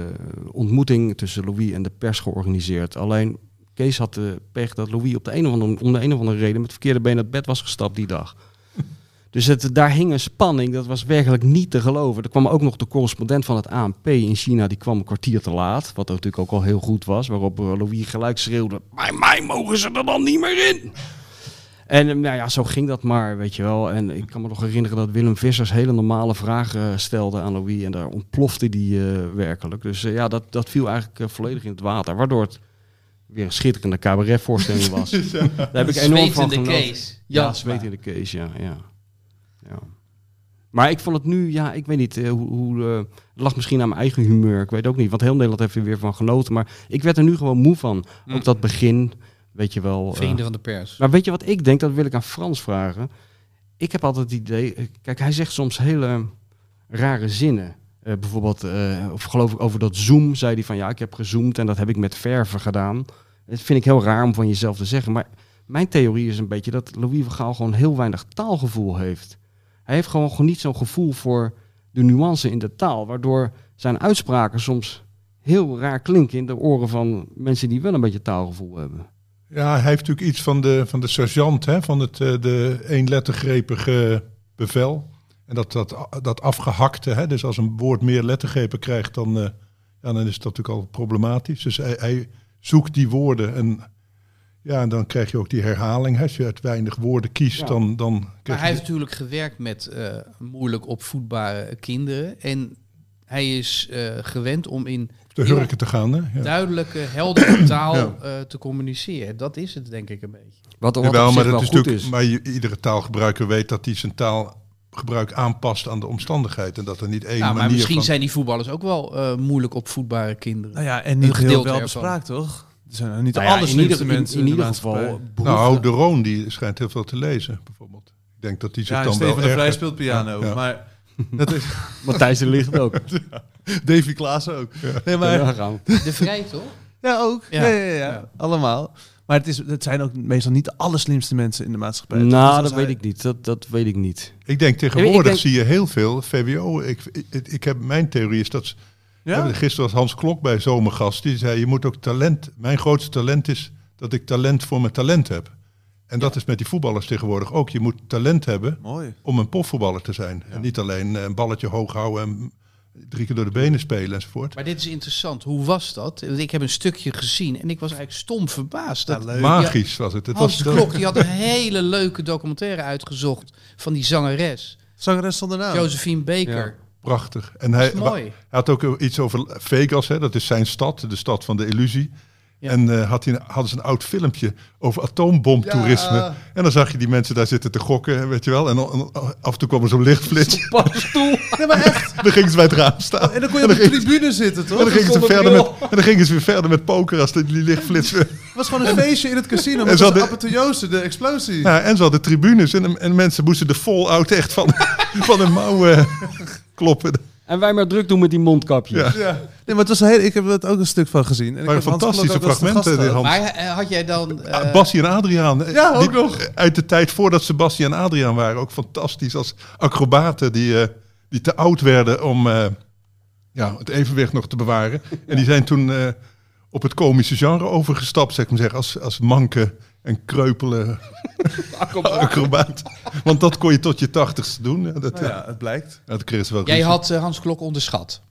[SPEAKER 2] ontmoeting tussen Louis en de pers georganiseerd. Alleen Kees had de pech dat Louis op de een of andere, om de een of andere reden met verkeerde been uit bed was gestapt die dag. Dus het, daar hing een spanning, dat was werkelijk niet te geloven. Er kwam ook nog de correspondent van het ANP in China, die kwam een kwartier te laat. Wat natuurlijk ook al heel goed was, waarop eh, Louis gelijk schreeuwde, bij mij mogen ze er dan niet meer in. En eh, nou ja, zo ging dat maar, weet je wel. En ik kan me nog herinneren dat Willem Vissers hele normale vragen eh, stelde aan Louis. En daar ontplofte die werkelijk. Dus ja, dat, dat viel eigenlijk volledig in het water. Waardoor het weer een schitterende cabaretvoorstelling was. *laughs* Daar heb ik enorm van genoten. Ja,
[SPEAKER 1] Jansma.
[SPEAKER 2] zweet in de ja, ja. ja. Maar ik vond het nu, ja, ik weet niet eh, hoe... hoe eh, het lag misschien aan mijn eigen humeur, ik weet ook niet. Want heel Nederland heeft er weer van genoten. Maar ik werd er nu gewoon moe van.
[SPEAKER 1] Mm.
[SPEAKER 2] Ook dat begin, weet je wel... eh,
[SPEAKER 1] Vrienden van de pers.
[SPEAKER 2] maar weet je wat ik denk? Dat wil ik aan Frans vragen. Ik heb altijd het idee... Kijk, hij zegt soms hele rare zinnen. Bijvoorbeeld, of geloof ik over dat Zoom, zei hij van... Ja, ik heb gezoomd en dat heb ik met verven gedaan. Dat vind ik heel raar om van jezelf te zeggen. Maar mijn theorie is een beetje dat Louis van Gaal gewoon heel weinig taalgevoel heeft. Hij heeft gewoon, gewoon niet zo'n gevoel voor de nuance in de taal. Waardoor zijn uitspraken soms heel raar klinken in de oren van mensen die wel een beetje taalgevoel hebben.
[SPEAKER 6] Ja, hij heeft natuurlijk iets van de, van de sergeant, hè, van het eh, de eenlettergrepige bevel. En dat, dat, dat afgehakte, hè, dus als een woord meer lettergrepen krijgt, dan, eh, ja, dan is dat natuurlijk al problematisch. Dus hij, hij zoekt die woorden en, ja, en dan krijg je ook die herhaling. Hè. Als je uit weinig woorden kiest,
[SPEAKER 2] Ja.
[SPEAKER 6] dan, dan
[SPEAKER 1] Maar
[SPEAKER 6] krijg
[SPEAKER 1] hij
[SPEAKER 6] je...
[SPEAKER 1] heeft natuurlijk gewerkt met eh, moeilijk opvoedbare kinderen. En hij is eh, gewend om in
[SPEAKER 6] de hurken te gaan. Hè? Ja.
[SPEAKER 1] duidelijke, heldere *clears throat* taal
[SPEAKER 6] Ja.
[SPEAKER 1] eh, te communiceren. Dat is het denk ik een beetje.
[SPEAKER 2] Wat, wat
[SPEAKER 6] Jawel, maar dat
[SPEAKER 2] wel
[SPEAKER 6] is natuurlijk,
[SPEAKER 2] is.
[SPEAKER 6] maar iedere taalgebruiker weet dat hij zijn taalgebruik aanpast aan de omstandigheid. En dat er niet één
[SPEAKER 1] Nou, maar
[SPEAKER 6] manier
[SPEAKER 1] misschien
[SPEAKER 6] van...
[SPEAKER 1] zijn die voetballers ook wel eh, moeilijk opvoedbare kinderen.
[SPEAKER 5] Nou ja, en
[SPEAKER 1] Een
[SPEAKER 5] niet heel
[SPEAKER 1] gedeelte
[SPEAKER 5] wel bespraakt, toch? Er zijn niet
[SPEAKER 2] Nou in ieder, in,
[SPEAKER 5] mensen
[SPEAKER 2] in
[SPEAKER 5] de
[SPEAKER 2] ieder
[SPEAKER 5] maatschappij.
[SPEAKER 2] geval...
[SPEAKER 6] Nou, de Roon die schijnt heel veel te lezen, bijvoorbeeld. Ik denk dat die zich
[SPEAKER 5] Ja,
[SPEAKER 6] dan
[SPEAKER 5] Steven
[SPEAKER 6] wel
[SPEAKER 5] de Vrij speelt piano.
[SPEAKER 6] Ja.
[SPEAKER 5] Maar *laughs* dat is *laughs*
[SPEAKER 2] Matthijs de Ligt ook. *laughs*
[SPEAKER 5] Davy Klaas ook. Nee, maar,
[SPEAKER 2] Ja, gaan we.
[SPEAKER 1] De Vrij toch?
[SPEAKER 5] ja, ook. Ja.
[SPEAKER 1] Ja.
[SPEAKER 5] Ja, ja, ja,
[SPEAKER 1] Ja.
[SPEAKER 5] Allemaal. Maar het, is, het zijn ook meestal niet de allerslimste mensen in de maatschappij.
[SPEAKER 2] Nou, dat weet ik niet. Dat, dat weet ik niet.
[SPEAKER 6] Ik denk tegenwoordig
[SPEAKER 2] Ik denk-
[SPEAKER 6] zie je heel veel VWO. Ik, ik, ik heb mijn theorie is dat.
[SPEAKER 5] Ja?
[SPEAKER 6] Gisteren was Hans Klok bij Zomergast. Die zei: Je moet ook talent. Mijn grootste talent is dat ik talent voor mijn talent heb. En dat is met die voetballers tegenwoordig ook. Je moet talent hebben
[SPEAKER 5] Mooi.
[SPEAKER 6] om een profvoetballer te zijn. En niet alleen eh, een balletje hoog houden en drie keer door de benen spelen enzovoort.
[SPEAKER 1] Maar dit is interessant. Hoe was dat? Want Ik heb een stukje gezien en ik was eigenlijk stom verbaasd. Dat.
[SPEAKER 6] Magisch was het. het
[SPEAKER 1] Hans
[SPEAKER 6] was
[SPEAKER 1] Klok die had een hele leuke documentaire uitgezocht van die zangeres.
[SPEAKER 5] Zangeres zonder naam.
[SPEAKER 1] Josephine Baker.
[SPEAKER 2] Ja.
[SPEAKER 6] Prachtig. En hij, had ook iets over Vegas, hè, dat is zijn stad, de stad van de illusie.
[SPEAKER 1] Ja.
[SPEAKER 6] En eh, had hij, hadden ze een oud filmpje over atoombomtoerisme.
[SPEAKER 5] Ja.
[SPEAKER 6] En dan zag je die mensen daar zitten te gokken, weet je wel. En, en af en toe kwam er zo'n lichtflits.
[SPEAKER 2] Paddenstoel. *laughs*
[SPEAKER 5] Nee, maar echt.
[SPEAKER 6] dan gingen ze bij het raam staan.
[SPEAKER 5] En dan kon je op de tribune zitten, toch?
[SPEAKER 6] En dan, gingen ze verder met, en dan gingen ze weer verder met poker als die lichtflits... *laughs*
[SPEAKER 5] Het was gewoon een feestje in het casino. Met
[SPEAKER 6] hadden-
[SPEAKER 5] apotheose, de explosie.
[SPEAKER 6] Ja, en ze hadden tribunes en, en mensen moesten de fall-out echt van, *laughs* van een mouw eh, kloppen.
[SPEAKER 2] En wij maar druk doen met die mondkapjes.
[SPEAKER 6] Ja.
[SPEAKER 5] Ja. Nee, maar het was een heel, ik heb er ook een stuk van gezien. En ik
[SPEAKER 6] Maar fantastische fragmenten, die. Hans.
[SPEAKER 1] Maar eh, had jij dan...
[SPEAKER 6] Bassie en Adriaan.
[SPEAKER 5] Ja, ook
[SPEAKER 6] die-
[SPEAKER 5] nog.
[SPEAKER 6] Uit de tijd voordat ze Bassie en Adriaan waren. Ook fantastisch als acrobaten die, eh, die te oud werden om eh, ja, het evenwicht nog te bewaren. En die zijn toen eh, op het komische genre overgestapt, zeg ik maar zeggen. Als, als manke en kreupele *laughs* acrobaat. Want dat kon je tot je tachtigste doen. Ja, dat,
[SPEAKER 5] Nou
[SPEAKER 6] ja.
[SPEAKER 5] het blijkt.
[SPEAKER 6] dat kreeg ze wel
[SPEAKER 1] jij
[SPEAKER 6] ruzie.
[SPEAKER 1] had eh, Hans Klok onderschat.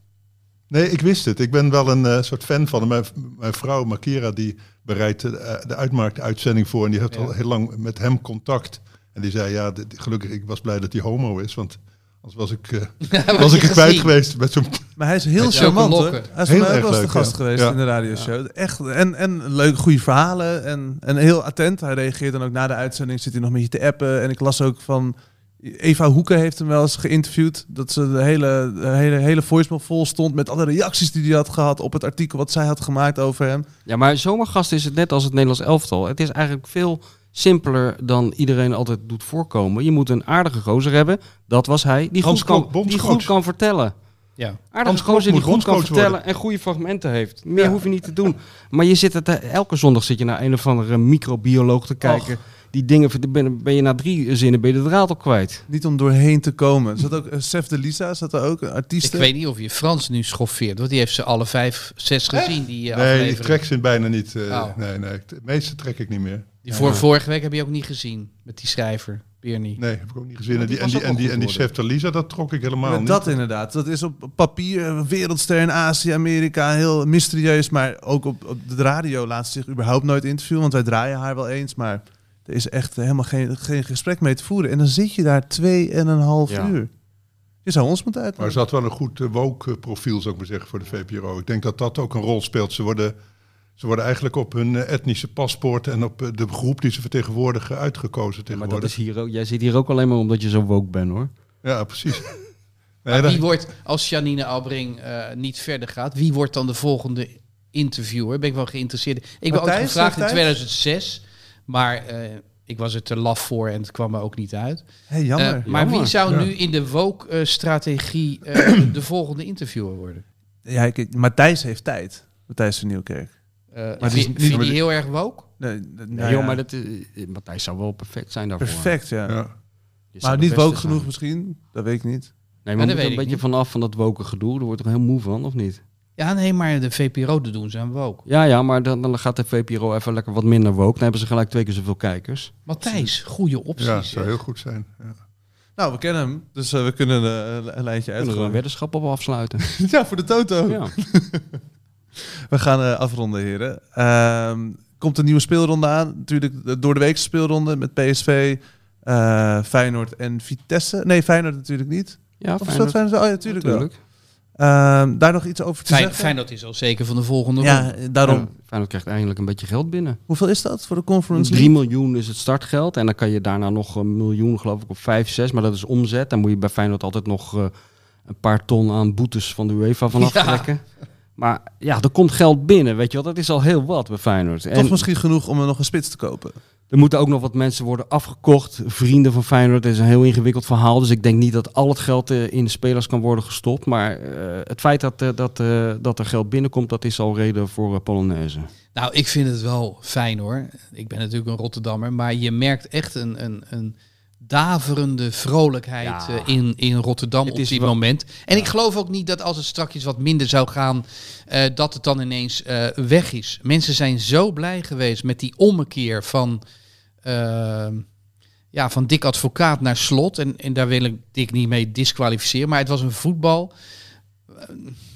[SPEAKER 6] Nee, ik wist het. Ik ben wel een eh, soort fan van hem. Mijn, mijn vrouw, Makira, die bereidt de, de uitmarkt-uitzending voor. En die heeft
[SPEAKER 1] Ja.
[SPEAKER 6] al heel lang met hem contact. En die zei, ja, dit- gelukkig, ik was blij dat hij homo is. Want anders was ik, eh, *laughs*
[SPEAKER 1] Was
[SPEAKER 6] ik er kwijt geweest. Met zo'n
[SPEAKER 5] Maar hij is heel
[SPEAKER 1] Met
[SPEAKER 5] charmant,
[SPEAKER 1] lokken.
[SPEAKER 5] Hij is
[SPEAKER 6] Heel
[SPEAKER 5] mij ook wel de gast
[SPEAKER 6] ja.
[SPEAKER 5] geweest
[SPEAKER 6] Ja.
[SPEAKER 5] in de radioshow. Echt, en, en leuk, goede verhalen. En, en heel attent. Hij reageert dan ook na de uitzending. Zit hij nog met je te appen. En ik las ook van... Eva Hoeken heeft hem wel eens geïnterviewd. Dat ze de hele, de hele, hele voicemail vol stond met alle reacties die hij had gehad op het artikel wat zij had gemaakt over hem.
[SPEAKER 2] Ja, maar zomergast is het net als het Nederlands elftal. Het is eigenlijk veel simpeler dan iedereen altijd doet voorkomen. Je moet een aardige gozer hebben. Dat was hij. Die,
[SPEAKER 6] Hans
[SPEAKER 2] goed kan,
[SPEAKER 6] Klok,
[SPEAKER 2] die goed kan vertellen.
[SPEAKER 1] Ja.
[SPEAKER 2] Aardige gozer die goed kan vertellen
[SPEAKER 6] worden.
[SPEAKER 2] en goede fragmenten heeft. Meer
[SPEAKER 6] Ja.
[SPEAKER 2] hoef je niet te doen. Maar je zit het, eh, elke zondag zit je naar een of andere microbioloog te kijken. Die dingen, ben, ben je na drie zinnen ben je de draad al kwijt.
[SPEAKER 5] Niet om doorheen te komen. Er zat ook uh, Sef de Lisa, zat er ook, een artiest.
[SPEAKER 1] Ik weet niet of je Frans nu schoffeert, want die heeft ze alle vijf, zes gezien. Die, eh,
[SPEAKER 6] Nee, ik trek ze bijna niet. eh,
[SPEAKER 1] Oh.
[SPEAKER 6] Nee, nee. De meeste trek ik niet meer.
[SPEAKER 1] Die voor, vorige week heb je ook niet gezien met die schrijver, Bernie.
[SPEAKER 6] Nee, heb ik ook niet gezien.
[SPEAKER 2] Maar
[SPEAKER 6] En
[SPEAKER 2] die
[SPEAKER 6] en die, en die, en die Lisa, dat trok ik helemaal niet.
[SPEAKER 5] dat inderdaad. Dat is op papier een wereldster in Azië, Amerika, heel mysterieus. Maar ook op, op de radio laat ze zich überhaupt nooit interviewen. Want wij draaien haar wel eens, maar er is echt helemaal geen, geen gesprek mee te voeren. En dan zit je daar twee en een half
[SPEAKER 2] Ja.
[SPEAKER 5] uur. Je zou ons moeten
[SPEAKER 6] Maar
[SPEAKER 5] uitnodigen.
[SPEAKER 6] ze had wel een goed uh, woke profiel, zou ik maar zeggen, voor de VPRO. Ik denk dat dat ook een rol speelt. Ze worden, ze worden eigenlijk op hun eh, etnische paspoort en op eh, de groep die ze vertegenwoordigen uitgekozen
[SPEAKER 2] Ja, maar dat is hier ook, jij zit hier ook alleen maar omdat je zo woke bent hoor.
[SPEAKER 6] Ja, precies. *laughs* Nee,
[SPEAKER 1] wie wordt, als Janine Albring eh, niet verder gaat, wie wordt dan de volgende interviewer? Ben ik wel geïnteresseerd. Ik ben
[SPEAKER 5] Matthijs,
[SPEAKER 1] gevraagd in
[SPEAKER 5] heeft
[SPEAKER 1] 2006, maar eh, ik was er te laf voor en het kwam er ook niet uit.
[SPEAKER 5] Hey, jammer.
[SPEAKER 1] Maar
[SPEAKER 2] jammer.
[SPEAKER 1] wie zou
[SPEAKER 6] Ja.
[SPEAKER 1] nu in de woke-strategie eh, *clears throat* de volgende interviewer worden?
[SPEAKER 5] ja, ik, Matthijs heeft tijd. Matthijs van Nieuwkerk.
[SPEAKER 1] Eh
[SPEAKER 5] is
[SPEAKER 1] vind je die heel erg woke?
[SPEAKER 5] Nee, nee,
[SPEAKER 2] Nee,
[SPEAKER 5] nou
[SPEAKER 2] joh,
[SPEAKER 5] ja,
[SPEAKER 2] maar dat, eh, Matthijs zou wel perfect zijn daarvoor.
[SPEAKER 5] perfect, ja.
[SPEAKER 6] ja.
[SPEAKER 5] Maar niet woke
[SPEAKER 2] zijn.
[SPEAKER 5] genoeg misschien. Dat weet ik niet.
[SPEAKER 2] Nee, maar
[SPEAKER 1] ik
[SPEAKER 2] een beetje
[SPEAKER 1] niet.
[SPEAKER 2] vanaf van dat woke gedoe. Daar wordt er heel moe van, of niet?
[SPEAKER 1] Ja, Ja, nee, maar de VPRO dat doen ze aan ook.
[SPEAKER 2] Ja, ja, maar dan, dan gaat de VPRO even lekker wat minder woke. Dan hebben ze gelijk twee keer zoveel kijkers.
[SPEAKER 1] Matthijs, goede opties.
[SPEAKER 6] Ja, zou heel goed zijn. Ja.
[SPEAKER 5] Nou, we kennen hem, dus eh, we kunnen een lijntje
[SPEAKER 2] Kunnen we een
[SPEAKER 5] uitgooien.
[SPEAKER 2] weddenschap op afsluiten. *laughs*
[SPEAKER 5] ja, voor de Toto.
[SPEAKER 2] ja. *laughs*
[SPEAKER 5] We gaan eh, afronden, heren. Ehm, komt een nieuwe speelronde aan. Natuurlijk de door de weekse speelronde met PSV, eh, Feyenoord en Vitesse. Nee, Feyenoord natuurlijk niet.
[SPEAKER 2] Ja,
[SPEAKER 5] Of is
[SPEAKER 2] Feyenoord.
[SPEAKER 5] dat Feyenoord? Oh ja, natuurlijk wel. Ehm, daar nog iets over te
[SPEAKER 1] Fijn,
[SPEAKER 5] zeggen?
[SPEAKER 1] Feyenoord is al zeker van de volgende
[SPEAKER 5] Ja,
[SPEAKER 1] ronde.
[SPEAKER 5] eh, daarom.
[SPEAKER 2] Ja, Feyenoord krijgt eindelijk een beetje geld binnen.
[SPEAKER 5] Hoeveel is dat voor de Conference
[SPEAKER 2] 3
[SPEAKER 5] League?
[SPEAKER 2] miljoen is het startgeld. En dan kan je daarna nog een miljoen, geloof ik, op 5, 6. Maar dat is omzet. Dan moet je bij Feyenoord altijd nog eh, een paar ton aan boetes van de UEFA vanaf
[SPEAKER 1] Ja.
[SPEAKER 2] Maar ja, er komt geld binnen, weet je wel. Dat is al heel wat bij Feyenoord. En
[SPEAKER 5] Toch misschien genoeg om er nog een spits te kopen.
[SPEAKER 2] er moeten ook nog wat mensen worden afgekocht. Vrienden van Feyenoord. Dat is een heel ingewikkeld verhaal. Dus ik denk niet dat al het geld eh, in de spelers kan worden gestopt. Maar eh, het feit dat, eh, dat, eh, dat er geld binnenkomt, dat is al reden voor Polonaise.
[SPEAKER 1] Nou, ik vind het wel fijn hoor. Ik ben natuurlijk een Rotterdammer, maar je merkt echt een, een, een daverende vrolijkheid
[SPEAKER 2] Ja.
[SPEAKER 1] eh, in, in Rotterdam
[SPEAKER 2] Het
[SPEAKER 1] op dit moment. En ik geloof ook niet dat als het straks wat minder zou gaan, eh, dat het dan ineens eh, weg is. Mensen zijn zo blij geweest met die ommekeer van, eh, ja, van Dick Advocaat naar Slot. En, en daar wil ik Dick niet mee disqualificeren, maar het was een voetbal...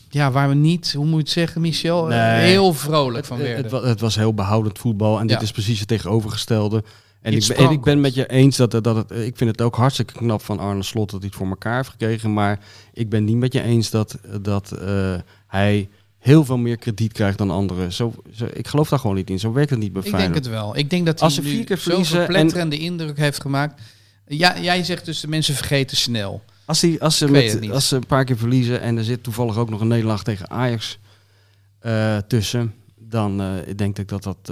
[SPEAKER 1] ja, waar we niet, hoe moet je het zeggen, Michel?
[SPEAKER 2] Nee.
[SPEAKER 1] heel vrolijk van werden.
[SPEAKER 2] het, het was heel behoudend voetbal. En dit
[SPEAKER 1] Ja.
[SPEAKER 2] is precies het tegenovergestelde. En ik, ben, en ik ben met je eens dat, dat het. Ik vind het ook hartstikke knap van Arne Slot dat hij het voor elkaar heeft gekregen. Maar ik ben niet met je eens dat, dat eh, hij heel veel meer krediet krijgt dan anderen. Zo, zo, ik geloof daar gewoon niet in. Zo werkt het niet bij
[SPEAKER 1] Ik denk
[SPEAKER 2] Feyenoord.
[SPEAKER 1] het wel. Ik denk dat
[SPEAKER 2] Als
[SPEAKER 1] hij
[SPEAKER 2] ze
[SPEAKER 1] nu
[SPEAKER 2] vier keer verliezen en-
[SPEAKER 1] verpletterende indruk heeft gemaakt. Ja, jij zegt dus de mensen vergeten snel.
[SPEAKER 2] Als, die, als, ze met, als ze een paar keer verliezen en er zit toevallig ook nog een nederlaag tegen Ajax eh, tussen, dan eh, denk ik dat dat,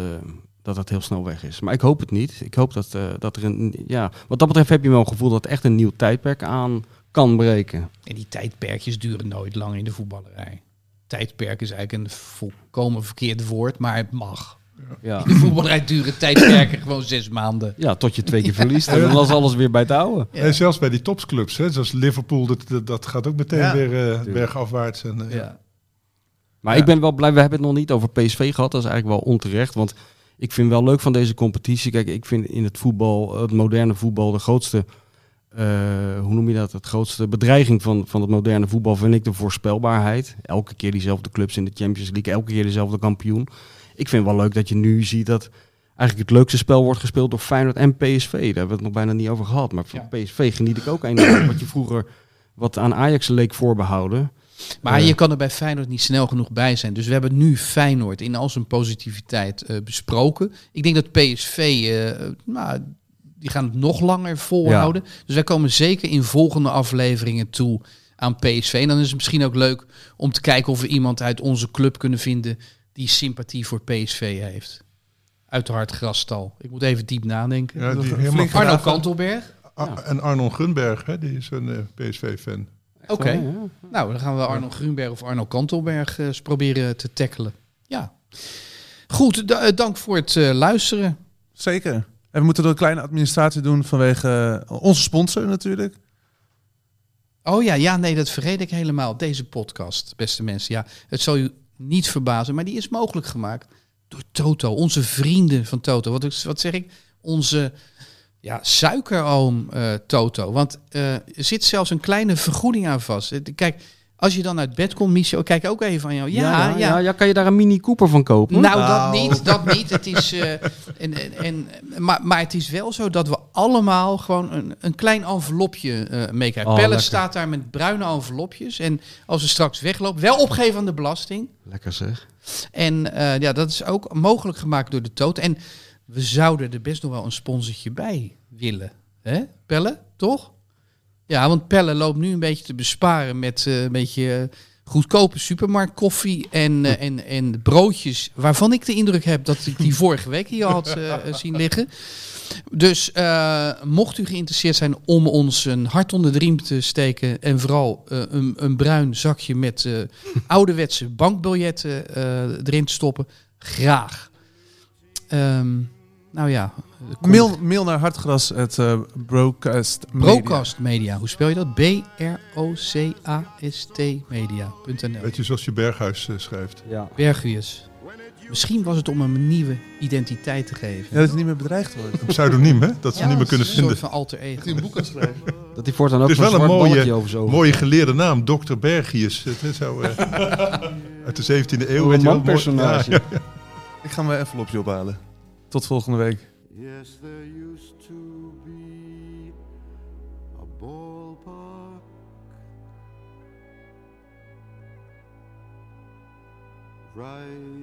[SPEAKER 2] dat dat heel snel weg is. Maar ik hoop het niet. Ik hoop dat, eh, dat er een. Ja, wat dat betreft heb je wel een gevoel dat echt een nieuw tijdperk aan kan breken.
[SPEAKER 1] En die tijdperkjes duren nooit lang in de voetballerij. Tijdperk is eigenlijk een volkomen verkeerd woord, maar het mag.
[SPEAKER 2] Ja.
[SPEAKER 1] In de voetballerij duren tijdperken gewoon zes maanden.
[SPEAKER 2] ja, tot je twee keer verliest en dan is alles weer bij het oude.
[SPEAKER 1] Ja.
[SPEAKER 6] En zelfs bij die topsclubs, hè, zoals Liverpool, dat, dat, gaat ook meteen
[SPEAKER 1] Ja.
[SPEAKER 6] weer eh, bergafwaarts. En, eh,
[SPEAKER 1] Ja.
[SPEAKER 2] Maar
[SPEAKER 6] Ja.
[SPEAKER 2] ik ben wel blij, we hebben het nog niet over PSV gehad. Dat is eigenlijk wel onterecht. Want ik vind wel leuk van deze competitie. Kijk, ik vind in het voetbal, het moderne voetbal, de grootste, eh, hoe noem je dat? Het grootste bedreiging van, van het moderne voetbal vind ik de voorspelbaarheid. Elke keer diezelfde clubs in de Champions League, elke keer dezelfde kampioen. Ik vind wel leuk dat je nu ziet dat eigenlijk het leukste spel wordt gespeeld door Feyenoord en PSV. Daar hebben we het nog bijna niet over gehad. Maar van PSV geniet ik ook enorm. wat je vroeger wat aan Ajax leek voorbehouden.
[SPEAKER 1] Maar je kan er bij Feyenoord niet snel genoeg bij zijn. Dus we hebben nu Feyenoord in al zijn positiviteit eh, besproken. Ik denk dat PSV, eh, nou, die gaan het nog langer volhouden. Dus wij komen zeker in volgende afleveringen toe aan PSV. En dan is het misschien ook leuk om te kijken of we iemand uit onze club kunnen vinden die sympathie voor PSV heeft. Uit de hartgrasstal. Ik moet even diep nadenken.
[SPEAKER 6] Ja, die.
[SPEAKER 1] Arno. Kantelberg.
[SPEAKER 6] En Arnon Gunberg, hè, die is een eh, PSV-fan.
[SPEAKER 1] Oké.
[SPEAKER 2] Ja.
[SPEAKER 1] Nou, dan gaan we Arno Grunberg of Arno Kantelberg eh, eens proberen te tackelen. Ja. Goed, eh, dank voor het eh, luisteren.
[SPEAKER 5] Zeker. En we moeten er een kleine administratie doen vanwege onze sponsor natuurlijk.
[SPEAKER 1] Oh ja, ja, nee, dat vergeet ik helemaal. Deze podcast, beste mensen. Ja, het zal u niet verbazen, maar die is mogelijk gemaakt door Toto. Onze vrienden van Toto. Wat, wat zeg ik? Onze ja, suikeroom eh, Toto. Want eh, er zit zelfs een kleine vergoeding aan vast. Eh, Kijk, als je dan uit bed komt, Michel, kijk ook even aan jou. Ja, ja,
[SPEAKER 2] ja, ja, kan je daar een Mini Cooper van kopen?
[SPEAKER 1] Nou,
[SPEAKER 5] Nou.
[SPEAKER 1] dat niet, dat niet. Het is, eh, en, en, en, maar, maar het is wel zo dat we allemaal gewoon een, een klein envelopje eh meekrijgen.
[SPEAKER 2] Oh,
[SPEAKER 1] Pelle
[SPEAKER 2] lekker.
[SPEAKER 1] staat daar met bruine envelopjes. En als we straks weglopen, wel opgeven aan de belasting.
[SPEAKER 2] Lekker zeg.
[SPEAKER 1] En eh, ja, dat is ook mogelijk gemaakt door de Toot. En we zouden er best nog wel een sponsortje bij willen. Hè, Pelle? Toch? Ja, want Pelle loopt nu een beetje te besparen met eh, een beetje eh, goedkope supermarktkoffie en, eh, en, en broodjes. Waarvan ik de indruk heb dat ik die vorige week hier had *laughs* zien liggen. Dus mocht u geïnteresseerd zijn om ons een hart onder de riem te steken en vooral een, een bruin zakje met *laughs* ouderwetse bankbiljetten erin te stoppen, graag. Ehm, Nou ja.
[SPEAKER 5] Mail, mail naar hartgras at uh, broadcast
[SPEAKER 1] Broadcast Media. Hoe spel je dat? B-R-O-C-A-S-T media.nl.
[SPEAKER 6] Weet je, zoals je Berghuis eh, schrijft.
[SPEAKER 2] Ja.
[SPEAKER 1] Bergius. Misschien was het om hem een nieuwe identiteit te geven.
[SPEAKER 5] Ja, dat hij niet meer bedreigd wordt.
[SPEAKER 6] Een pseudoniem, hè? Dat ze
[SPEAKER 1] Ja,
[SPEAKER 6] niet meer kunnen
[SPEAKER 1] Een
[SPEAKER 6] vinden.
[SPEAKER 1] soort van alter ego.
[SPEAKER 5] Dat hij een boek kan schrijven. *laughs*
[SPEAKER 2] Dat hij voortaan ook
[SPEAKER 6] Het is wel een
[SPEAKER 2] zwart
[SPEAKER 6] mooie-
[SPEAKER 2] over zo.
[SPEAKER 6] Mooie geleerde naam, Dr. Bergius. Het eh, *laughs* uit de 17e eeuw.
[SPEAKER 2] Een
[SPEAKER 6] je Ja, ja.
[SPEAKER 5] Ik ga mijn envelopje ophalen. Tot volgende week.
[SPEAKER 4] Yes, there used to be a ballpark right